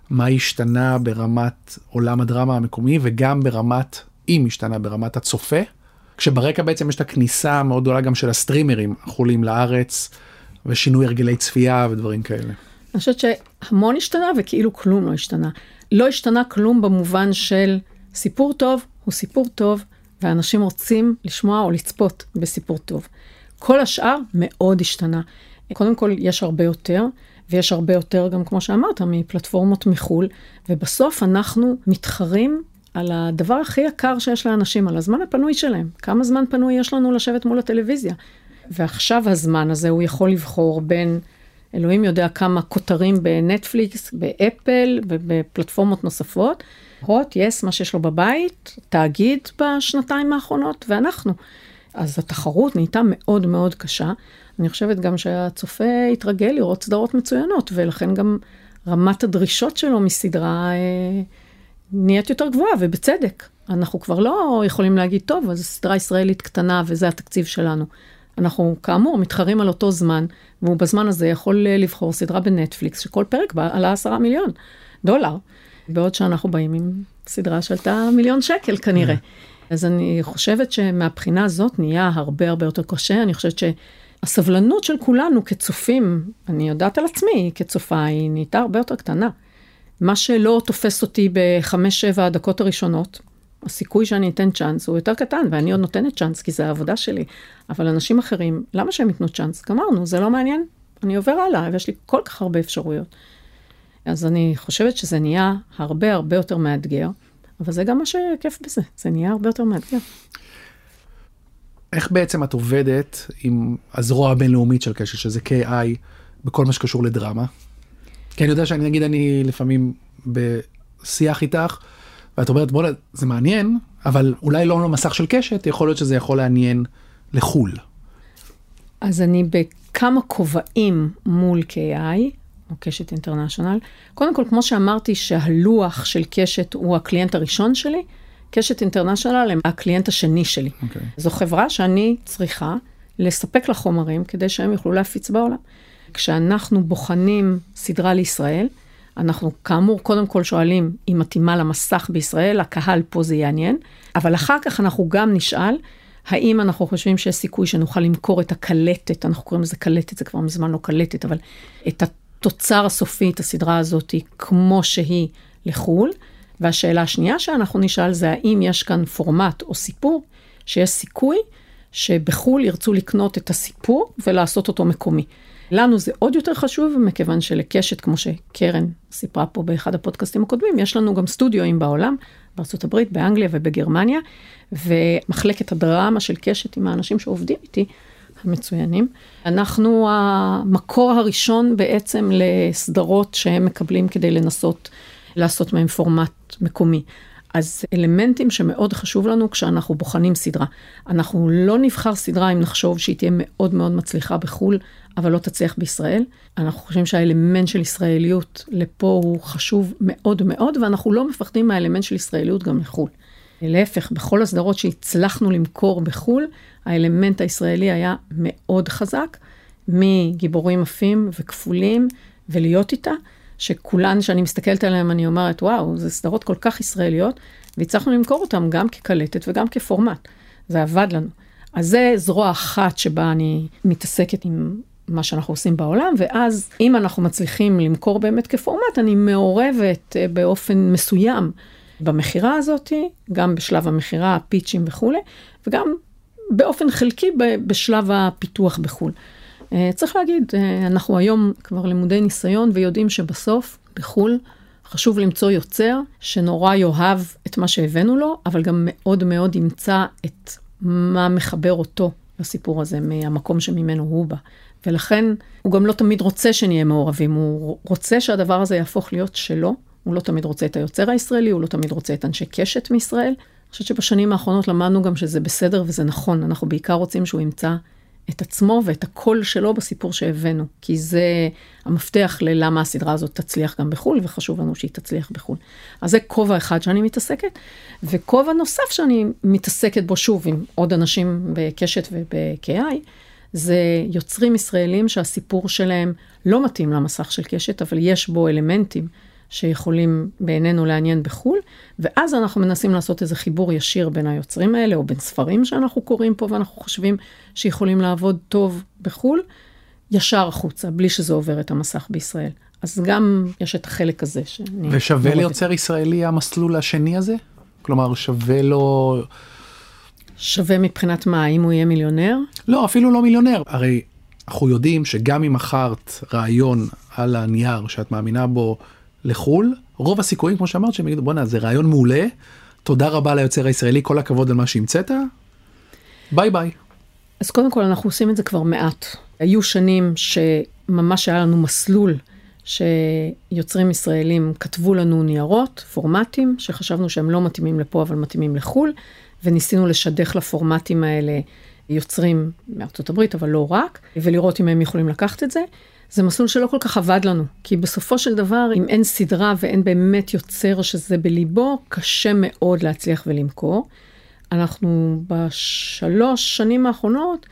מה השתנה ברמת עולם הדרמה המקומי וגם ברמת, אם השתנה ברמת הצופה? כשברקע בעצם יש את הכניסה המאוד גדולה גם של הסטרימרים החולים לארץ ושינוי הרגלי צפייה ודברים כאלה. אני חושבת שהמון השתנה וכאילו כלום לא השתנה. לא השתנה כלום במובן של סיפור טוב הוא סיפור טוב ואנשים רוצים לשמוע או לצפות בסיפור טוב. כל השאר מאוד השתנה. קודם כל יש הרבה יותר, ויש הרבה יותר גם כמו שאמרת מפלטפורמות מחו"ל, ובסוף אנחנו מתחרים על הדבר הכי יקר שיש לאנשים, על הזמן הפנוי שלהם. כמה זמן פנוי יש לנו לשבת מול הטלוויזיה? ועכשיו הזמן הזה, הוא יכול לבחור בין, אלוהים יודע כמה כותרים בנטפליקס, באפל ובפלטפורמות נוספות. הוט, יס, מה שיש לו בבית, תאגיד בשנתיים האחרונות, ואנחנו. אז התחרות נהייתה מאוד מאוד קשה. אני חושבת גם שהצופה התרגל לראות סדרות מצוינות, ולכן גם רמת הדרישות שלו מסדרה... אה, נהיית יותר גבוהה, ובצדק. אנחנו כבר לא יכולים להגיד, טוב, אז סדרה ישראלית קטנה וזה התקציב שלנו. אנחנו כאמור מתחרים על אותו זמן, והוא בזמן הזה יכול אה, לבחור סדרה בנטפליקס, שכל פרק בה עלה עשרה מיליון דולר, בעוד שאנחנו באים עם סדרה שעלתה מיליון שקל כנראה. אז אני חושבת שמהבחינה הזאת נהיה הרבה הרבה יותר קשה, אני חושבת שהסבלנות של כולנו כצופים, אני יודעת על עצמי כצופה, היא נהייתה הרבה יותר קטנה. מה שלא תופס אותי בחמש-שבע הדקות הראשונות, הסיכוי שאני אתן צ'אנס הוא יותר קטן, ואני עוד נותנת צ'אנס כי זה העבודה שלי. אבל אנשים אחרים, למה שהם ייתנו צ'אנס? גמרנו, זה לא מעניין, אני עובר הלאה, ויש לי כל כך הרבה אפשרויות. אז אני חושבת שזה נהיה הרבה הרבה יותר מאתגר, אבל זה גם מה שכיף בזה, זה נהיה הרבה יותר מאתגר. איך בעצם את עובדת עם הזרוע הבינלאומית של קשר, שזה KI, בכל מה שקשור לדרמה? כי אני יודע שאני נגיד אני לפעמים בשיח איתך ואת אומרת בוא'נה זה מעניין אבל אולי לא למסך של קשת יכול להיות שזה יכול לעניין לחו"ל. אז אני בכמה כובעים מול KI, או קשת International. קודם כל, כמו שאמרתי שהלוח של קשת הוא הקליינט הראשון שלי, קשת International הם הקליינט השני שלי. Okay. אוקיי. זו חברה שאני צריכה לספק לה חומרים כדי שהם יוכלו להפיץ בעולם. כשאנחנו בוחנים סדרה לישראל, אנחנו כאמור קודם כל שואלים אם מתאימה למסך בישראל, הקהל פה זה יעניין, אבל אחר כך אנחנו גם נשאל האם אנחנו חושבים שיש סיכוי שנוכל למכור את הקלטת, אנחנו קוראים לזה קלטת, זה כבר מזמן לא קלטת, אבל את התוצר הסופי, את הסדרה הזאת, כמו שהיא לחו"ל. והשאלה השנייה שאנחנו נשאל זה האם יש כאן פורמט או סיפור שיש סיכוי שבחו"ל ירצו לקנות את הסיפור ולעשות אותו מקומי. לנו זה עוד יותר חשוב, מכיוון שלקשת, כמו שקרן סיפרה פה באחד הפודקאסטים הקודמים, יש לנו גם סטודיואים בעולם, בארה"ב, באנגליה ובגרמניה, ומחלקת הדרמה של קשת עם האנשים שעובדים איתי, המצוינים. אנחנו המקור הראשון בעצם לסדרות שהם מקבלים כדי לנסות לעשות מהם פורמט מקומי. אז אלמנטים שמאוד חשוב לנו כשאנחנו בוחנים סדרה. אנחנו לא נבחר סדרה אם נחשוב שהיא תהיה מאוד מאוד מצליחה בחו"ל, אבל לא תצליח בישראל. אנחנו חושבים שהאלמנט של ישראליות לפה הוא חשוב מאוד מאוד, ואנחנו לא מפחדים מהאלמנט של ישראליות גם לחו"ל. להפך, בכל הסדרות שהצלחנו למכור בחו"ל, האלמנט הישראלי היה מאוד חזק, מגיבורים עפים וכפולים, ולהיות איתה, שכולן, שאני מסתכלת עליהן, אני אומרת, וואו, זה סדרות כל כך ישראליות, והצלחנו למכור אותן גם כקלטת וגם כפורמט. זה עבד לנו. אז זה זרוע אחת שבה אני מתעסקת עם מה שאנחנו עושים בעולם, ואז אם אנחנו מצליחים למכור באמת כפורמט, אני מעורבת אה, באופן מסוים במכירה הזאת, גם בשלב המכירה, הפיצ'ים וכולי, וגם באופן חלקי בשלב הפיתוח בחו"ל. אה, צריך להגיד, אה, אנחנו היום כבר למודי ניסיון ויודעים שבסוף, בחו"ל, חשוב למצוא יוצר שנורא יאהב את מה שהבאנו לו, אבל גם מאוד מאוד ימצא את מה מחבר אותו לסיפור הזה, מהמקום שממנו הוא בא. ולכן הוא גם לא תמיד רוצה שנהיה מעורבים, הוא רוצה שהדבר הזה יהפוך להיות שלו. הוא לא תמיד רוצה את היוצר הישראלי, הוא לא תמיד רוצה את אנשי קשת מישראל. אני חושבת שבשנים האחרונות למדנו גם שזה בסדר וזה נכון, אנחנו בעיקר רוצים שהוא ימצא את עצמו ואת הקול שלו בסיפור שהבאנו, כי זה המפתח ללמה הסדרה הזאת תצליח גם בחו"ל, וחשוב לנו שהיא תצליח בחו"ל. אז זה כובע אחד שאני מתעסקת, וכובע נוסף שאני מתעסקת בו שוב עם עוד אנשים בקשת וב-KI, זה יוצרים ישראלים שהסיפור שלהם לא מתאים למסך של קשת, אבל יש בו אלמנטים שיכולים בעינינו לעניין בחו"ל, ואז אנחנו מנסים לעשות איזה חיבור ישיר בין היוצרים האלה, או בין ספרים שאנחנו קוראים פה ואנחנו חושבים שיכולים לעבוד טוב בחו"ל, ישר החוצה, בלי שזה עובר את המסך בישראל. אז גם יש את החלק הזה שאני... ושווה ליוצר ישראלי המסלול השני הזה? כלומר, שווה לו... שווה מבחינת מה, אם הוא יהיה מיליונר? לא, אפילו לא מיליונר. הרי אנחנו יודעים שגם אם מכרת רעיון על הנייר שאת מאמינה בו לחו"ל, רוב הסיכויים, כמו שאמרת, שהם יגידו, בואנה, זה רעיון מעולה, תודה רבה ליוצר הישראלי, כל הכבוד על מה שהמצאת, ביי ביי. אז קודם כל, אנחנו עושים את זה כבר מעט. היו שנים שממש היה לנו מסלול שיוצרים ישראלים כתבו לנו ניירות, פורמטים, שחשבנו שהם לא מתאימים לפה, אבל מתאימים לחו"ל, וניסינו לשדך לפורמטים האלה יוצרים מארצות הברית, אבל לא רק, ולראות אם הם יכולים לקחת את זה. זה מסלול שלא כל כך עבד לנו, כי בסופו של דבר, אם אין סדרה ואין באמת יוצר שזה בליבו, קשה מאוד להצליח ולמכור. אנחנו בשלוש שנים האחרונות,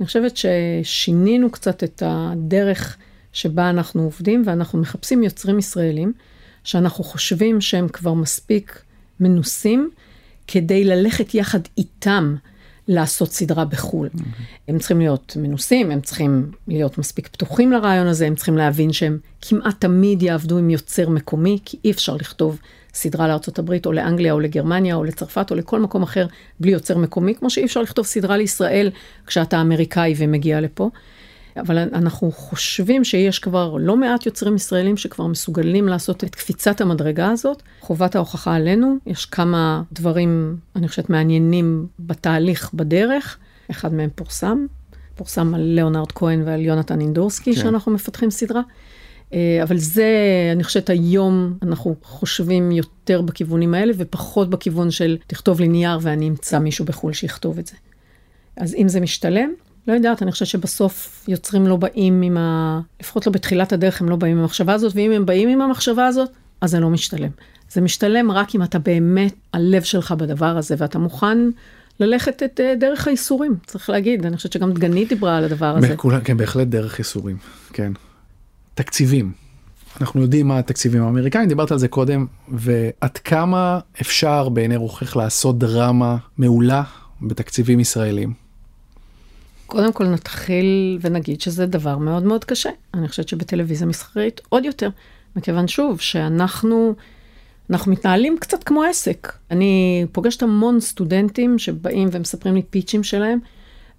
אני חושבת ששינינו קצת את הדרך שבה אנחנו עובדים, ואנחנו מחפשים יוצרים ישראלים, שאנחנו חושבים שהם כבר מספיק מנוסים, כדי ללכת יחד איתם לעשות סדרה בחו"ל. Mm-hmm. הם צריכים להיות מנוסים, הם צריכים להיות מספיק פתוחים לרעיון הזה, הם צריכים להבין שהם כמעט תמיד יעבדו עם יוצר מקומי, כי אי אפשר לכתוב סדרה לארצות הברית או לאנגליה או לגרמניה או לצרפת או לכל מקום אחר בלי יוצר מקומי, כמו שאי אפשר לכתוב סדרה לישראל כשאתה אמריקאי ומגיע לפה. אבל אנחנו חושבים שיש כבר לא מעט יוצרים ישראלים שכבר מסוגלים לעשות את קפיצת המדרגה הזאת. חובת ההוכחה עלינו, יש כמה דברים, אני חושבת, מעניינים בתהליך, בדרך. אחד מהם פורסם, פורסם על ליאונרד כהן ועל יונתן אינדורסקי, כן. שאנחנו מפתחים סדרה. אה, אבל זה, אני חושבת, היום אנחנו חושבים יותר בכיוונים האלה, ופחות בכיוון של תכתוב לי נייר ואני אמצא מישהו בחו"ל שיכתוב את זה. אז אם זה משתלם, לא יודעת, אני חושבת שבסוף יוצרים לא באים עם ה... לפחות לא בתחילת הדרך הם לא באים עם המחשבה הזאת, ואם הם באים עם המחשבה הזאת, אז זה לא משתלם. זה משתלם רק אם אתה באמת, הלב שלך בדבר הזה, ואתה מוכן ללכת את uh, דרך הייסורים, צריך להגיד. אני חושבת שגם דגנית דיברה על הדבר הזה. בכולה, כן, בהחלט דרך ייסורים, כן. תקציבים. אנחנו יודעים מה התקציבים האמריקאים, דיברת על זה קודם, ועד כמה אפשר בעיני רוחך לעשות דרמה מעולה בתקציבים ישראלים. קודם כל נתחיל ונגיד שזה דבר מאוד מאוד קשה. אני חושבת שבטלוויזיה מסחרית עוד יותר, מכיוון שוב שאנחנו אנחנו מתנהלים קצת כמו עסק. אני פוגשת המון סטודנטים שבאים ומספרים לי פיצ'ים שלהם,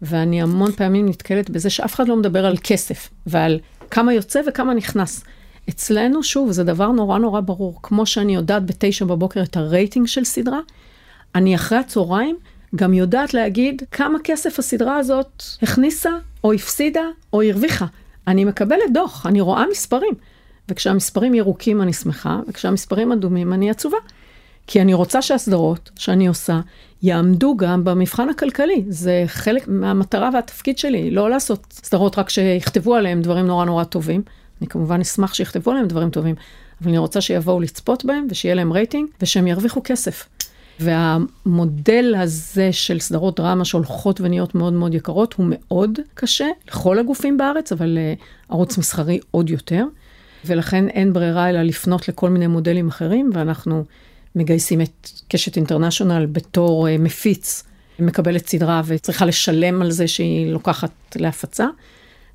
ואני המון פעמים נתקלת בזה שאף אחד לא מדבר על כסף ועל כמה יוצא וכמה נכנס. אצלנו, שוב, זה דבר נורא נורא ברור. כמו שאני יודעת בתשע בבוקר את הרייטינג של סדרה, אני אחרי הצהריים גם יודעת להגיד כמה כסף הסדרה הזאת הכניסה, או הפסידה, או הרוויחה. אני מקבלת דוח, אני רואה מספרים. וכשהמספרים ירוקים אני שמחה, וכשהמספרים אדומים אני עצובה. כי אני רוצה שהסדרות שאני עושה יעמדו גם במבחן הכלכלי. זה חלק מהמטרה והתפקיד שלי, לא לעשות סדרות רק שיכתבו עליהם דברים נורא נורא טובים. אני כמובן אשמח שיכתבו עליהם דברים טובים, אבל אני רוצה שיבואו לצפות בהם ושיהיה להם רייטינג ושהם ירוויחו כסף. והמודל הזה של סדרות דרמה שהולכות ונהיות מאוד מאוד יקרות הוא מאוד קשה לכל הגופים בארץ, אבל uh, ערוץ מסחרי עוד יותר. ולכן אין ברירה אלא לפנות לכל מיני מודלים אחרים, ואנחנו מגייסים את קשת אינטרנשיונל בתור uh, מפיץ, מקבלת סדרה וצריכה לשלם על זה שהיא לוקחת להפצה.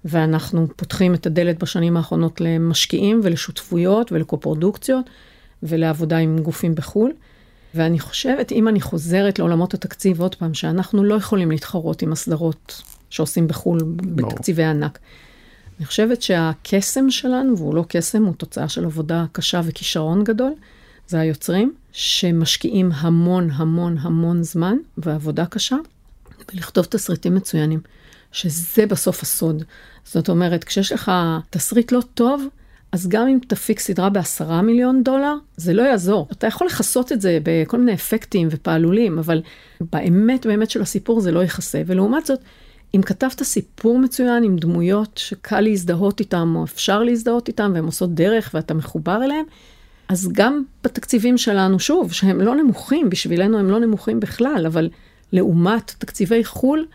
ואנחנו פותחים את הדלת בשנים האחרונות למשקיעים ולשותפויות ולקופרודוקציות ולעבודה עם גופים בחו"ל. ואני חושבת, אם אני חוזרת לעולמות התקציב עוד פעם, שאנחנו לא יכולים להתחרות עם הסדרות שעושים בחו"ל בתקציבי ענק. אני חושבת שהקסם שלנו, והוא לא קסם, הוא תוצאה של עבודה קשה וכישרון גדול, זה היוצרים, שמשקיעים המון המון המון זמן ועבודה קשה בלכתוב תסריטים מצוינים, שזה בסוף הסוד. זאת אומרת, כשיש לך תסריט לא טוב, אז גם אם תפיק סדרה בעשרה מיליון דולר, זה לא יעזור. אתה יכול לכסות את זה בכל מיני אפקטים ופעלולים, אבל באמת באמת של הסיפור זה לא יכסה. ולעומת זאת, אם כתבת סיפור מצוין עם דמויות שקל להזדהות איתם, או אפשר להזדהות איתם, והן עושות דרך ואתה מחובר אליהם, אז גם בתקציבים שלנו, שוב, שהם לא נמוכים, בשבילנו הם לא נמוכים בכלל, אבל לעומת תקציבי חו"ל,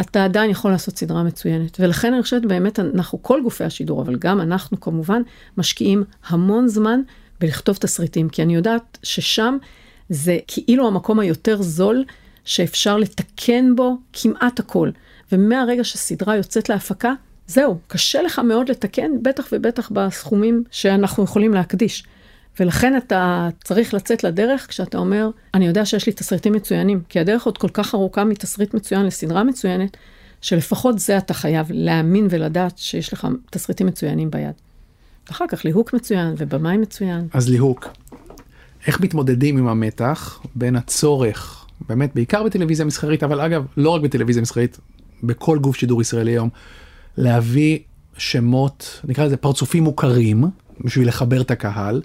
אתה עדיין יכול לעשות סדרה מצוינת. ולכן אני חושבת באמת, אנחנו, כל גופי השידור, אבל גם אנחנו כמובן, משקיעים המון זמן בלכתוב תסריטים, כי אני יודעת ששם זה כאילו המקום היותר זול שאפשר לתקן בו כמעט הכל. ומהרגע שסדרה יוצאת להפקה, זהו, קשה לך מאוד לתקן, בטח ובטח בסכומים שאנחנו יכולים להקדיש. ולכן אתה צריך לצאת לדרך כשאתה אומר, אני יודע שיש לי תסריטים מצוינים, כי הדרך עוד כל כך ארוכה מתסריט מצוין לסדרה מצוינת, שלפחות זה אתה חייב להאמין ולדעת שיש לך תסריטים מצוינים ביד. אחר כך ליהוק מצוין ובמאי מצוין. אז ליהוק, איך מתמודדים עם המתח בין הצורך, באמת בעיקר בטלוויזיה מסחרית, אבל אגב, לא רק בטלוויזיה מסחרית, בכל גוף שידור ישראלי היום, להביא שמות, נקרא לזה פרצופים מוכרים, בשביל לחבר את הקהל,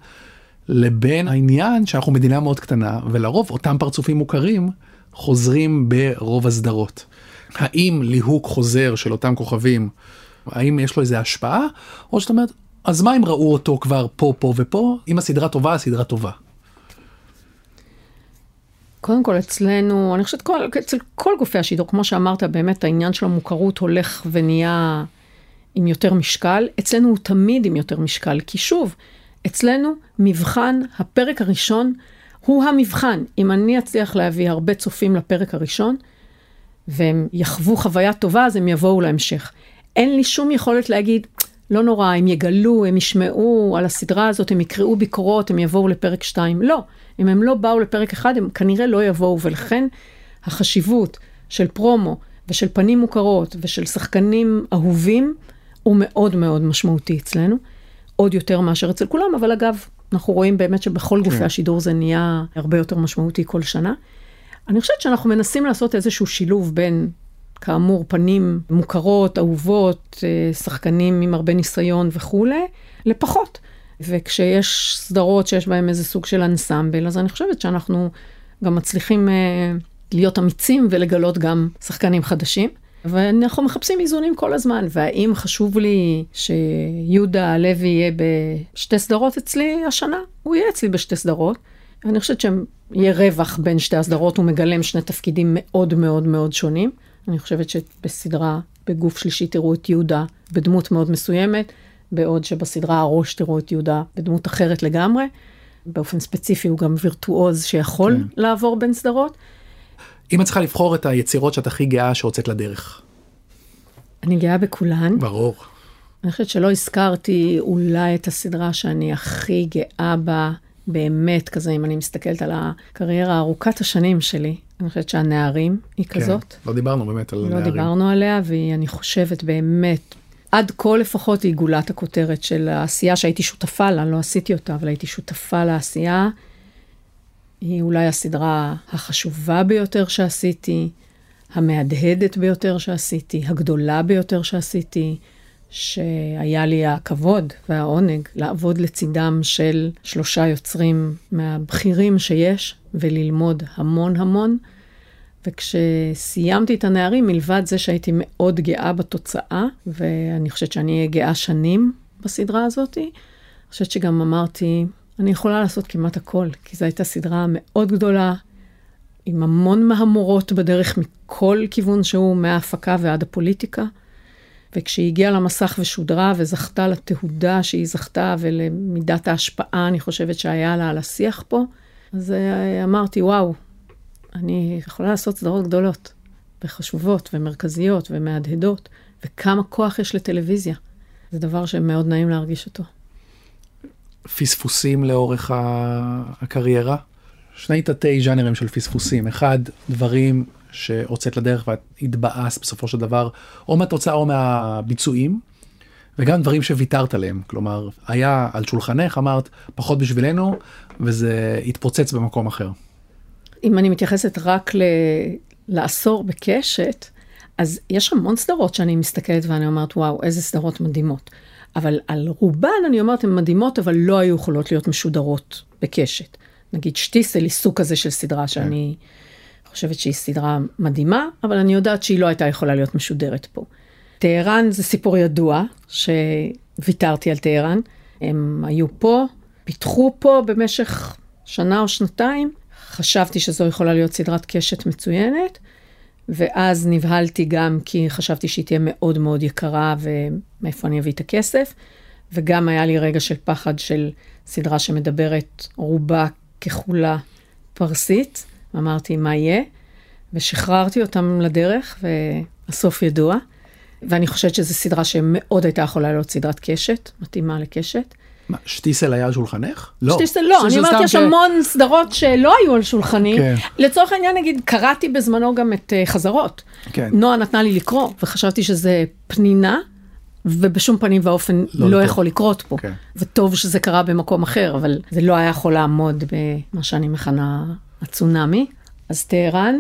לבין העניין שאנחנו מדינה מאוד קטנה, ולרוב אותם פרצופים מוכרים חוזרים ברוב הסדרות. האם ליהוק חוזר של אותם כוכבים, האם יש לו איזה השפעה, או זאת אומרת, אז מה אם ראו אותו כבר פה, פה ופה, אם הסדרה טובה, הסדרה טובה. קודם כל אצלנו, אני חושבת כל, אצל כל גופי השידור, כמו שאמרת, באמת העניין של המוכרות הולך ונהיה עם יותר משקל. אצלנו הוא תמיד עם יותר משקל, כי שוב, אצלנו מבחן הפרק הראשון הוא המבחן. אם אני אצליח להביא הרבה צופים לפרק הראשון, והם יחוו חוויה טובה, אז הם יבואו להמשך. אין לי שום יכולת להגיד, לא נורא, הם יגלו, הם ישמעו על הסדרה הזאת, הם יקראו ביקורות, הם יבואו לפרק 2. לא, אם הם לא באו לפרק 1, הם כנראה לא יבואו, ולכן החשיבות של פרומו ושל פנים מוכרות ושל שחקנים אהובים הוא מאוד מאוד משמעותי אצלנו. עוד יותר מאשר אצל כולם, אבל אגב, אנחנו רואים באמת שבכל גופי כן. השידור זה נהיה הרבה יותר משמעותי כל שנה. אני חושבת שאנחנו מנסים לעשות איזשהו שילוב בין, כאמור, פנים מוכרות, אהובות, אה, שחקנים עם הרבה ניסיון וכולי, לפחות. וכשיש סדרות שיש בהן איזה סוג של אנסמבל, אז אני חושבת שאנחנו גם מצליחים אה, להיות אמיצים ולגלות גם שחקנים חדשים. ואנחנו מחפשים איזונים כל הזמן, והאם חשוב לי שיהודה הלוי יהיה בשתי סדרות אצלי השנה? הוא יהיה אצלי בשתי סדרות. אני חושבת שיהיה רווח בין שתי הסדרות, הוא מגלם שני תפקידים מאוד מאוד מאוד שונים. אני חושבת שבסדרה, בגוף שלישי תראו את יהודה בדמות מאוד מסוימת, בעוד שבסדרה הראש תראו את יהודה בדמות אחרת לגמרי. באופן ספציפי הוא גם וירטואוז שיכול כן. לעבור בין סדרות. אם את צריכה לבחור את היצירות שאת הכי גאה שהוצאת לדרך. אני גאה בכולן. ברור. אני חושבת שלא הזכרתי אולי את הסדרה שאני הכי גאה בה, באמת, כזה, אם אני מסתכלת על הקריירה ארוכת השנים שלי. אני חושבת שהנערים היא כן, כזאת. לא דיברנו באמת על לא נערים. לא דיברנו עליה, והיא, אני חושבת, באמת, עד כה לפחות היא גולת הכותרת של העשייה שהייתי שותפה לה, לא עשיתי אותה, אבל הייתי שותפה לעשייה. היא אולי הסדרה החשובה ביותר שעשיתי, המהדהדת ביותר שעשיתי, הגדולה ביותר שעשיתי, שהיה לי הכבוד והעונג לעבוד לצידם של שלושה יוצרים מהבכירים שיש, וללמוד המון המון. וכשסיימתי את הנערים, מלבד זה שהייתי מאוד גאה בתוצאה, ואני חושבת שאני אהיה גאה שנים בסדרה הזאת, אני חושבת שגם אמרתי, אני יכולה לעשות כמעט הכל, כי זו הייתה סדרה מאוד גדולה, עם המון מהמורות בדרך מכל כיוון שהוא, מההפקה ועד הפוליטיקה. וכשהיא הגיעה למסך ושודרה וזכתה לתהודה שהיא זכתה ולמידת ההשפעה, אני חושבת שהיה לה על השיח פה, אז אה, אמרתי, וואו, אני יכולה לעשות סדרות גדולות, וחשובות, ומרכזיות, ומהדהדות, וכמה כוח יש לטלוויזיה. זה דבר שמאוד נעים להרגיש אותו. פספוסים לאורך הקריירה? שני תתי ז'אנרים של פספוסים. אחד, דברים שהוצאת לדרך ואת התבאסת בסופו של דבר, או מהתוצאה או מהביצועים, וגם דברים שוויתרת עליהם. כלומר, היה על שולחנך, אמרת, פחות בשבילנו, וזה התפוצץ במקום אחר. אם אני מתייחסת רק ל... לעשור בקשת, אז יש המון סדרות שאני מסתכלת ואני אומרת, וואו, איזה סדרות מדהימות. אבל על רובן אני אומרת, הן מדהימות, אבל לא היו יכולות להיות משודרות בקשת. נגיד שטיסל היא סוג כזה של סדרה שאני חושבת שהיא סדרה מדהימה, אבל אני יודעת שהיא לא הייתה יכולה להיות משודרת פה. טהרן זה סיפור ידוע, שוויתרתי על טהרן. הם היו פה, פיתחו פה במשך שנה או שנתיים, חשבתי שזו יכולה להיות סדרת קשת מצוינת, ואז נבהלתי גם כי חשבתי שהיא תהיה מאוד מאוד יקרה ומאיפה אני אביא את הכסף, וגם היה לי רגע של פחד של סדרה שמדברת רובה ככולה פרסית, אמרתי מה יהיה, ושחררתי אותם לדרך, והסוף ידוע. ואני חושבת שזו סדרה שמאוד הייתה יכולה להיות סדרת קשת, מתאימה לקשת. מה, שטיסל היה על שולחנך? לא. שטיסל לא, אני אומרת, יש המון סדרות שלא היו על שולחני. כן. לצורך העניין, נגיד, קראתי בזמנו גם את uh, חזרות. כן. נועה נתנה לי לקרוא, וחשבתי שזה פנינה, ובשום פנים ואופן לא, לא יכול לקרות פה. כן. וטוב שזה קרה במקום אחר, אבל זה לא היה יכול לעמוד במה שאני מכנה הצונאמי. אז טהרן,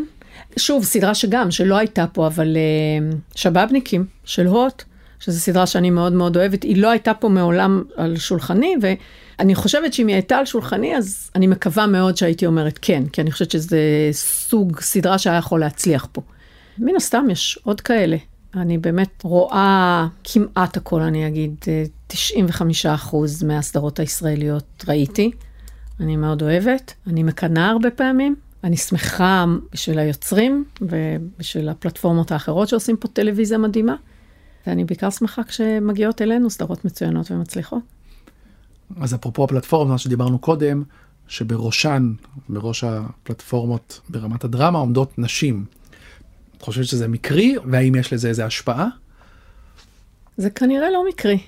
שוב, סדרה שגם, שלא הייתה פה, אבל uh, שבאבניקים של הוט. שזו סדרה שאני מאוד מאוד אוהבת, היא לא הייתה פה מעולם על שולחני, ואני חושבת שאם היא הייתה על שולחני, אז אני מקווה מאוד שהייתי אומרת כן, כי אני חושבת שזה סוג סדרה שהיה יכול להצליח פה. מן הסתם יש עוד כאלה. אני באמת רואה כמעט הכל, אני אגיד, 95 אחוז מהסדרות הישראליות ראיתי. אני מאוד אוהבת, אני מקנאה הרבה פעמים. אני שמחה בשביל היוצרים ובשביל הפלטפורמות האחרות שעושים פה טלוויזיה מדהימה. ואני בעיקר שמחה כשמגיעות אלינו סדרות מצוינות ומצליחות. אז אפרופו הפלטפורמה שדיברנו קודם, שבראשן, בראש הפלטפורמות ברמת הדרמה עומדות נשים. את חושבת שזה מקרי, והאם יש לזה איזה השפעה? זה כנראה לא מקרי.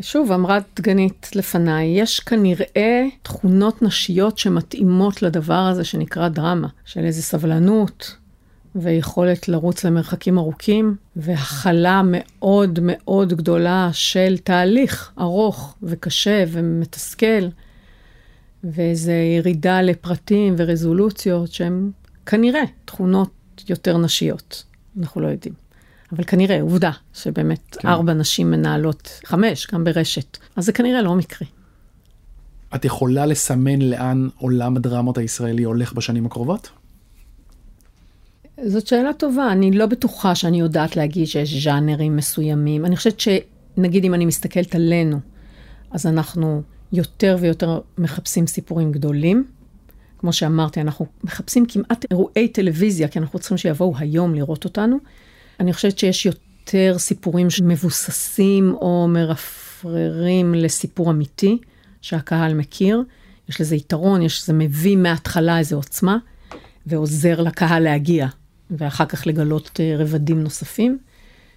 שוב, אמרה דגנית לפניי, יש כנראה תכונות נשיות שמתאימות לדבר הזה שנקרא דרמה, של איזה סבלנות, ויכולת לרוץ למרחקים ארוכים, והכלה מאוד מאוד גדולה של תהליך ארוך וקשה ומתסכל, ואיזו ירידה לפרטים ורזולוציות שהן כנראה תכונות יותר נשיות, אנחנו לא יודעים. אבל כנראה, עובדה, שבאמת כן. ארבע נשים מנהלות, חמש, גם ברשת, אז זה כנראה לא מקרי. את יכולה לסמן לאן עולם הדרמות הישראלי הולך בשנים הקרובות? זאת שאלה טובה, אני לא בטוחה שאני יודעת להגיד שיש ז'אנרים מסוימים. אני חושבת שנגיד אם אני מסתכלת עלינו, אז אנחנו יותר ויותר מחפשים סיפורים גדולים. כמו שאמרתי, אנחנו מחפשים כמעט אירועי טלוויזיה, כי אנחנו צריכים שיבואו היום לראות אותנו. אני חושבת שיש יותר סיפורים שמבוססים או מרפררים לסיפור אמיתי, שהקהל מכיר. יש לזה יתרון, יש, זה מביא מההתחלה איזו עוצמה, ועוזר לקהל להגיע ואחר כך לגלות אה, רבדים נוספים.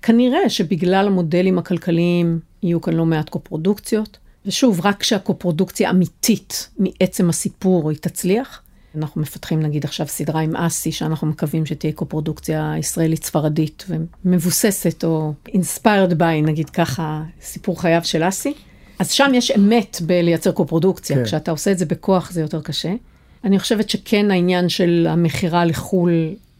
כנראה שבגלל המודלים הכלכליים יהיו כאן לא מעט קופרודוקציות, ושוב, רק כשהקופרודוקציה אמיתית מעצם הסיפור היא תצליח. אנחנו מפתחים נגיד עכשיו סדרה עם אסי, שאנחנו מקווים שתהיה קופרודוקציה ישראלית ספרדית ומבוססת או inspired by, נגיד ככה, סיפור חייו של אסי. אז שם יש אמת בלייצר קופרודוקציה, כן. כשאתה עושה את זה בכוח זה יותר קשה. אני חושבת שכן העניין של המכירה לחו"ל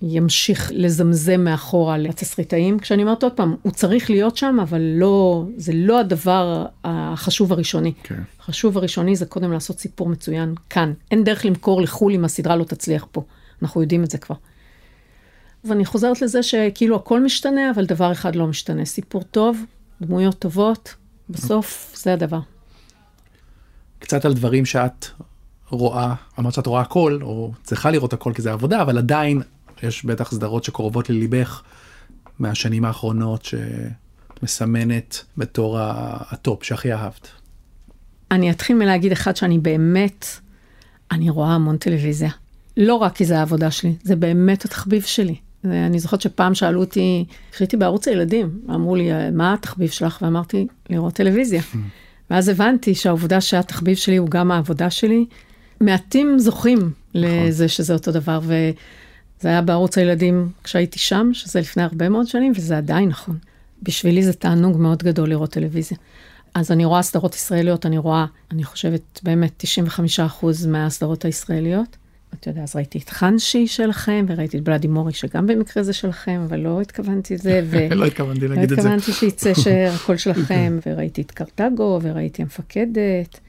ימשיך לזמזם מאחורה לתסריטאים. כשאני אומרת עוד פעם, הוא צריך להיות שם, אבל לא, זה לא הדבר החשוב הראשוני. כן. החשוב הראשוני זה קודם לעשות סיפור מצוין כאן. אין דרך למכור לחו"ל אם הסדרה לא תצליח פה. אנחנו יודעים את זה כבר. ואני חוזרת לזה שכאילו הכל משתנה, אבל דבר אחד לא משתנה. סיפור טוב, דמויות טובות, בסוף זה הדבר. קצת על דברים שאת רואה, אמרת שאת רואה הכל, או צריכה לראות הכל כי זה עבודה, אבל עדיין יש בטח סדרות שקרובות לליבך מהשנים האחרונות שאת מסמנת בתור הטופ שהכי אהבת. אני אתחיל מלהגיד אחד שאני באמת, אני רואה המון טלוויזיה. לא רק כי זה העבודה שלי, זה באמת התחביב שלי. ואני זוכרת שפעם שאלו אותי, כשהייתי בערוץ הילדים, אמרו לי, מה התחביב שלך? ואמרתי, לראות טלוויזיה. ואז הבנתי שהעובדה שהתחביב שלי הוא גם העבודה שלי, מעטים זוכים נכון. לזה שזה אותו דבר, וזה היה בערוץ הילדים כשהייתי שם, שזה לפני הרבה מאוד שנים, וזה עדיין נכון. בשבילי זה תענוג מאוד גדול לראות טלוויזיה. אז אני רואה סדרות ישראליות, אני רואה, אני חושבת, באמת 95% מהסדרות הישראליות. אתה יודע, אז ראיתי את חנשי שלכם, וראיתי את בלאדי מורי, שגם במקרה זה שלכם, אבל לא התכוונתי לזה, ו... לא התכוונתי להגיד את זה. לא התכוונתי שיצא שהכל שלכם, וראיתי את קרטגו, וראיתי המפקדת,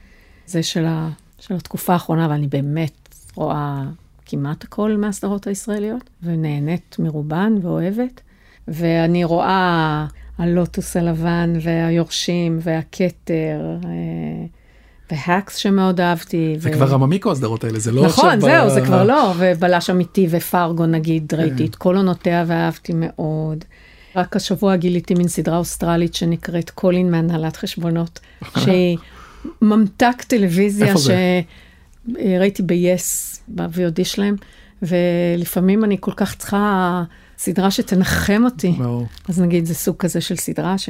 זה של, ה... של התקופה האחרונה, ואני באמת רואה כמעט הכל מהסדרות הישראליות, ונהנית מרובן ואוהבת. ואני רואה הלוטוס הלבן, והיורשים, והכתר, אה, והאקס שמאוד אהבתי. זה ו... כבר עממיקו הסדרות האלה, זה לא נכון, עכשיו... נכון, זהו, ב... זה כבר לא, ובלש אמיתי ופרגו נגיד, כן. ראיתי את כל עונותיה ואהבתי מאוד. רק השבוע גיליתי מין סדרה אוסטרלית שנקראת קולין מהנהלת חשבונות, שהיא ממתק טלוויזיה שראיתי ב-yes, ב-VOD שלהם, ולפעמים אני כל כך צריכה סדרה שתנחם אותי. ברור. אז נגיד זה סוג כזה של סדרה ש...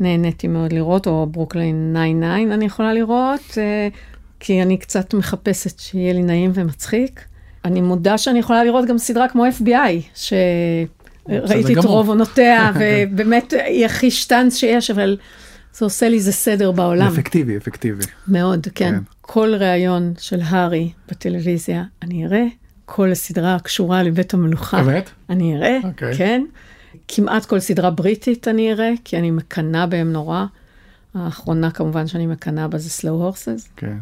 נהניתי מאוד לראות, או Brooklyn 99 אני יכולה לראות, אה, כי אני קצת מחפשת שיהיה לי נעים ומצחיק. אני מודה שאני יכולה לראות גם סדרה כמו FBI, שראיתי את רוב עונותיה, ובאמת היא הכי שטאנץ שיש, אבל זה עושה לי איזה סדר בעולם. אפקטיבי, אפקטיבי. מאוד, כן. כל ראיון של הארי בטלוויזיה, אני אראה. כל הסדרה הקשורה לבית המלוכה. באמת? אני אראה, okay. אוקיי. כן. כמעט כל סדרה בריטית אני אראה, כי אני מקנאה בהם נורא. האחרונה כמובן שאני מקנאה בה זה Slow Horses. כן.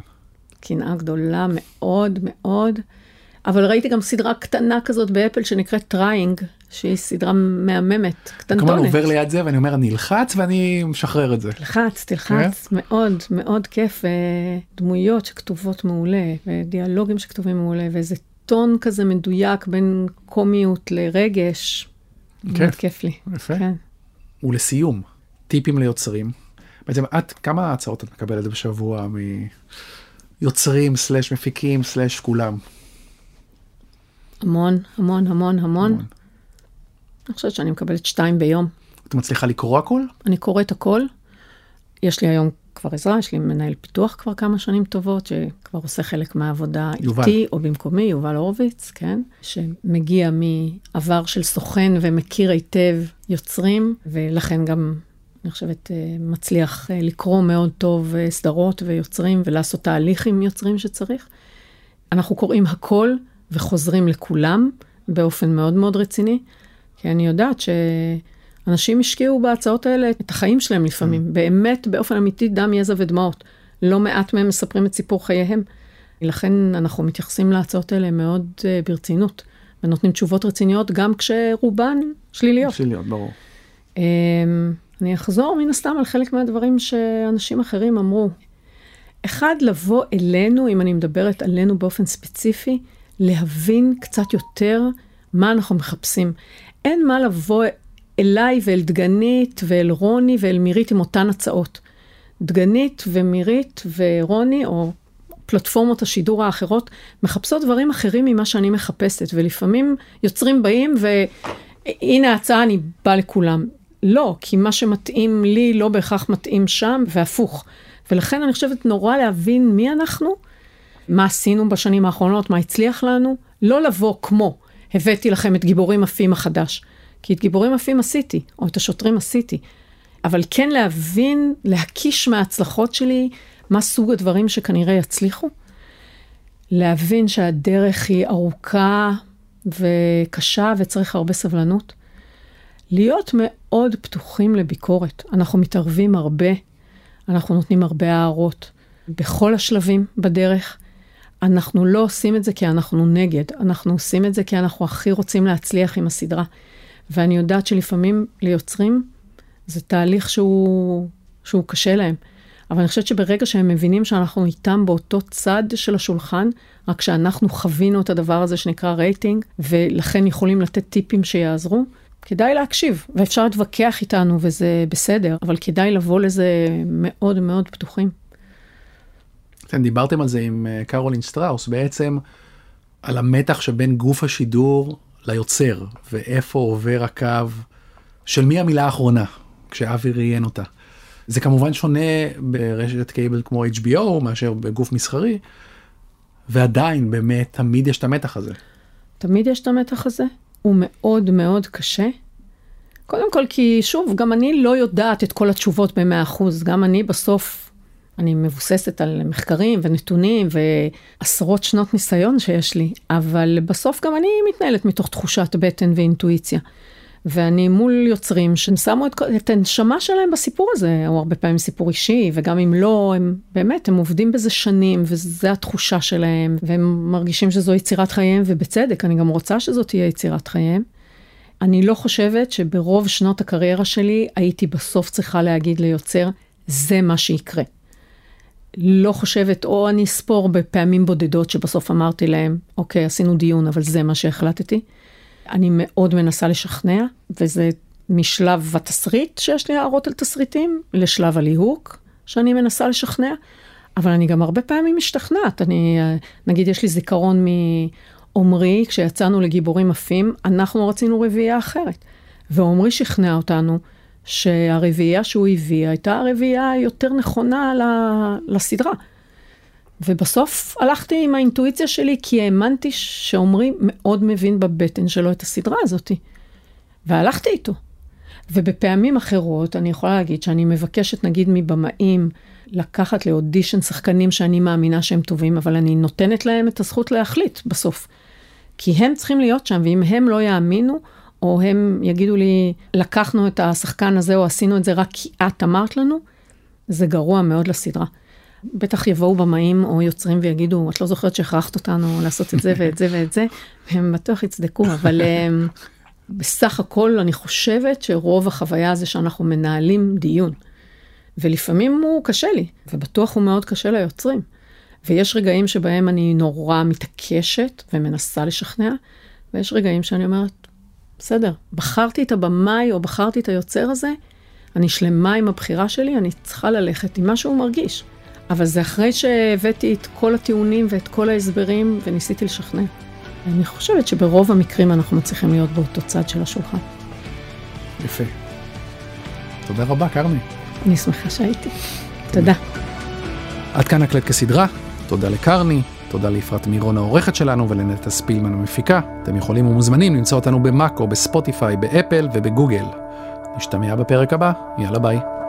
קנאה גדולה מאוד מאוד. אבל ראיתי גם סדרה קטנה כזאת באפל שנקראת Trying, שהיא סדרה מהממת, קטנטונת. כלומר, עובר ליד זה ואני אומר, אני אלחץ ואני משחרר את זה. תלחץ, תלחץ, כן? מאוד, מאוד כיף. דמויות שכתובות מעולה, ודיאלוגים שכתובים מעולה, ואיזה טון כזה מדויק בין קומיות לרגש. כיף. מאוד כיף לי. יפה. כן. ולסיום, טיפים ליוצרים. בעצם את, כמה הצעות את מקבלת בשבוע מיוצרים, סלאש מפיקים, סלאש כולם? המון, המון, המון, המון. אני חושבת שאני מקבלת שתיים ביום. את מצליחה לקרוא הכל? אני קוראת הכל. יש לי היום כבר עזרה, יש לי מנהל פיתוח כבר כמה שנים טובות, שכבר עושה חלק מהעבודה יובל. איתי או במקומי, יובל הורוביץ, כן? שמגיע מעבר של סוכן ומכיר היטב יוצרים, ולכן גם, אני חושבת, אה, מצליח אה, לקרוא מאוד טוב אה, סדרות ויוצרים ולעשות תהליך עם יוצרים שצריך. אנחנו קוראים הכל וחוזרים לכולם באופן מאוד מאוד רציני, כי אני יודעת ש... אנשים השקיעו בהצעות האלה את החיים שלהם לפעמים, mm. באמת, באופן אמיתי, דם, יזע ודמעות. לא מעט מהם מספרים את סיפור חייהם. לכן אנחנו מתייחסים להצעות האלה מאוד uh, ברצינות, ונותנים תשובות רציניות גם כשרובן שליליות. שליליות, ברור. Um, אני אחזור מן הסתם על חלק מהדברים שאנשים אחרים אמרו. אחד, לבוא אלינו, אם אני מדברת עלינו באופן ספציפי, להבין קצת יותר מה אנחנו מחפשים. אין מה לבוא אליי ואל דגנית ואל רוני ואל מירית עם אותן הצעות. דגנית ומירית ורוני, או פלטפורמות השידור האחרות, מחפשות דברים אחרים ממה שאני מחפשת, ולפעמים יוצרים באים והנה ההצעה, אני באה לכולם. לא, כי מה שמתאים לי לא בהכרח מתאים שם, והפוך. ולכן אני חושבת נורא להבין מי אנחנו, מה עשינו בשנים האחרונות, מה הצליח לנו, לא לבוא כמו, הבאתי לכם את גיבורים עפים החדש. כי את גיבורים עפים עשיתי, או את השוטרים עשיתי. אבל כן להבין, להקיש מההצלחות שלי, מה סוג הדברים שכנראה יצליחו. להבין שהדרך היא ארוכה וקשה וצריך הרבה סבלנות. להיות מאוד פתוחים לביקורת. אנחנו מתערבים הרבה, אנחנו נותנים הרבה הערות בכל השלבים בדרך. אנחנו לא עושים את זה כי אנחנו נגד, אנחנו עושים את זה כי אנחנו הכי רוצים להצליח עם הסדרה. ואני יודעת שלפעמים ליוצרים זה תהליך שהוא, שהוא קשה להם. אבל אני חושבת שברגע שהם מבינים שאנחנו איתם באותו צד של השולחן, רק שאנחנו חווינו את הדבר הזה שנקרא רייטינג, ולכן יכולים לתת טיפים שיעזרו, כדאי להקשיב, ואפשר להתווכח איתנו וזה בסדר, אבל כדאי לבוא לזה מאוד מאוד פתוחים. כן, דיברתם על זה עם אה, קרולין סטראוס, בעצם על המתח שבין גוף השידור ליוצר, ואיפה עובר הקו של מי המילה האחרונה, כשאבי ראיין אותה. זה כמובן שונה ברשת cable כמו HBO מאשר בגוף מסחרי, ועדיין באמת תמיד יש את המתח הזה. תמיד יש את המתח הזה, הוא מאוד מאוד קשה. קודם כל כי שוב, גם אני לא יודעת את כל התשובות ב-100%, גם אני בסוף, אני מבוססת על מחקרים ונתונים ועשרות שנות ניסיון שיש לי, אבל בסוף גם אני מתנהלת מתוך תחושת בטן ואינטואיציה. ואני מול יוצרים ששמו את, את הנשמה שלהם בסיפור הזה, או הרבה פעמים סיפור אישי, וגם אם לא, הם באמת, הם עובדים בזה שנים, וזו התחושה שלהם, והם מרגישים שזו יצירת חייהם, ובצדק, אני גם רוצה שזו תהיה יצירת חייהם. אני לא חושבת שברוב שנות הקריירה שלי הייתי בסוף צריכה להגיד ליוצר, זה מה שיקרה. לא חושבת, או אני אספור בפעמים בודדות שבסוף אמרתי להם, אוקיי, עשינו דיון, אבל זה מה שהחלטתי. אני מאוד מנסה לשכנע, וזה משלב התסריט, שיש לי הערות על תסריטים, לשלב הליהוק, שאני מנסה לשכנע, אבל אני גם הרבה פעמים משתכנעת. אני, נגיד, יש לי זיכרון מעומרי, כשיצאנו לגיבורים עפים, אנחנו רצינו רביעייה אחרת. ועומרי שכנע אותנו שהרביעייה שהוא הביא הייתה הרביעייה היותר נכונה לסדרה. ובסוף הלכתי עם האינטואיציה שלי, כי האמנתי שעומרי מאוד מבין בבטן שלו את הסדרה הזאתי. והלכתי איתו. ובפעמים אחרות, אני יכולה להגיד שאני מבקשת, נגיד, מבמאים, לקחת לאודישן שחקנים שאני מאמינה שהם טובים, אבל אני נותנת להם את הזכות להחליט בסוף. כי הם צריכים להיות שם, ואם הם לא יאמינו, או הם יגידו לי, לקחנו את השחקן הזה, או עשינו את זה רק כי את אמרת לנו, זה גרוע מאוד לסדרה. בטח יבואו במאים או יוצרים ויגידו, את לא זוכרת שהכרחת אותנו לעשות את זה ואת זה ואת זה, והם בטוח יצדקו, אבל um, בסך הכל אני חושבת שרוב החוויה זה שאנחנו מנהלים דיון. ולפעמים הוא קשה לי, ובטוח הוא מאוד קשה ליוצרים. ויש רגעים שבהם אני נורא מתעקשת ומנסה לשכנע, ויש רגעים שאני אומרת, בסדר, בחרתי את הבמאי או בחרתי את היוצר הזה, אני שלמה עם הבחירה שלי, אני צריכה ללכת עם מה שהוא מרגיש. אבל זה אחרי שהבאתי את כל הטיעונים ואת כל ההסברים וניסיתי לשכנע. אני חושבת שברוב המקרים אנחנו מצליחים להיות באותו צד של השולחן. יפה. תודה רבה, קרני. אני שמחה שהייתי. תודה. עד כאן הקלט כסדרה, תודה לקרני, תודה ליפרת מירון העורכת שלנו ולנטע ספילמן המפיקה. אתם יכולים ומוזמנים למצוא אותנו במאקו, בספוטיפיי, באפל ובגוגל. נשתמע בפרק הבא, יאללה ביי.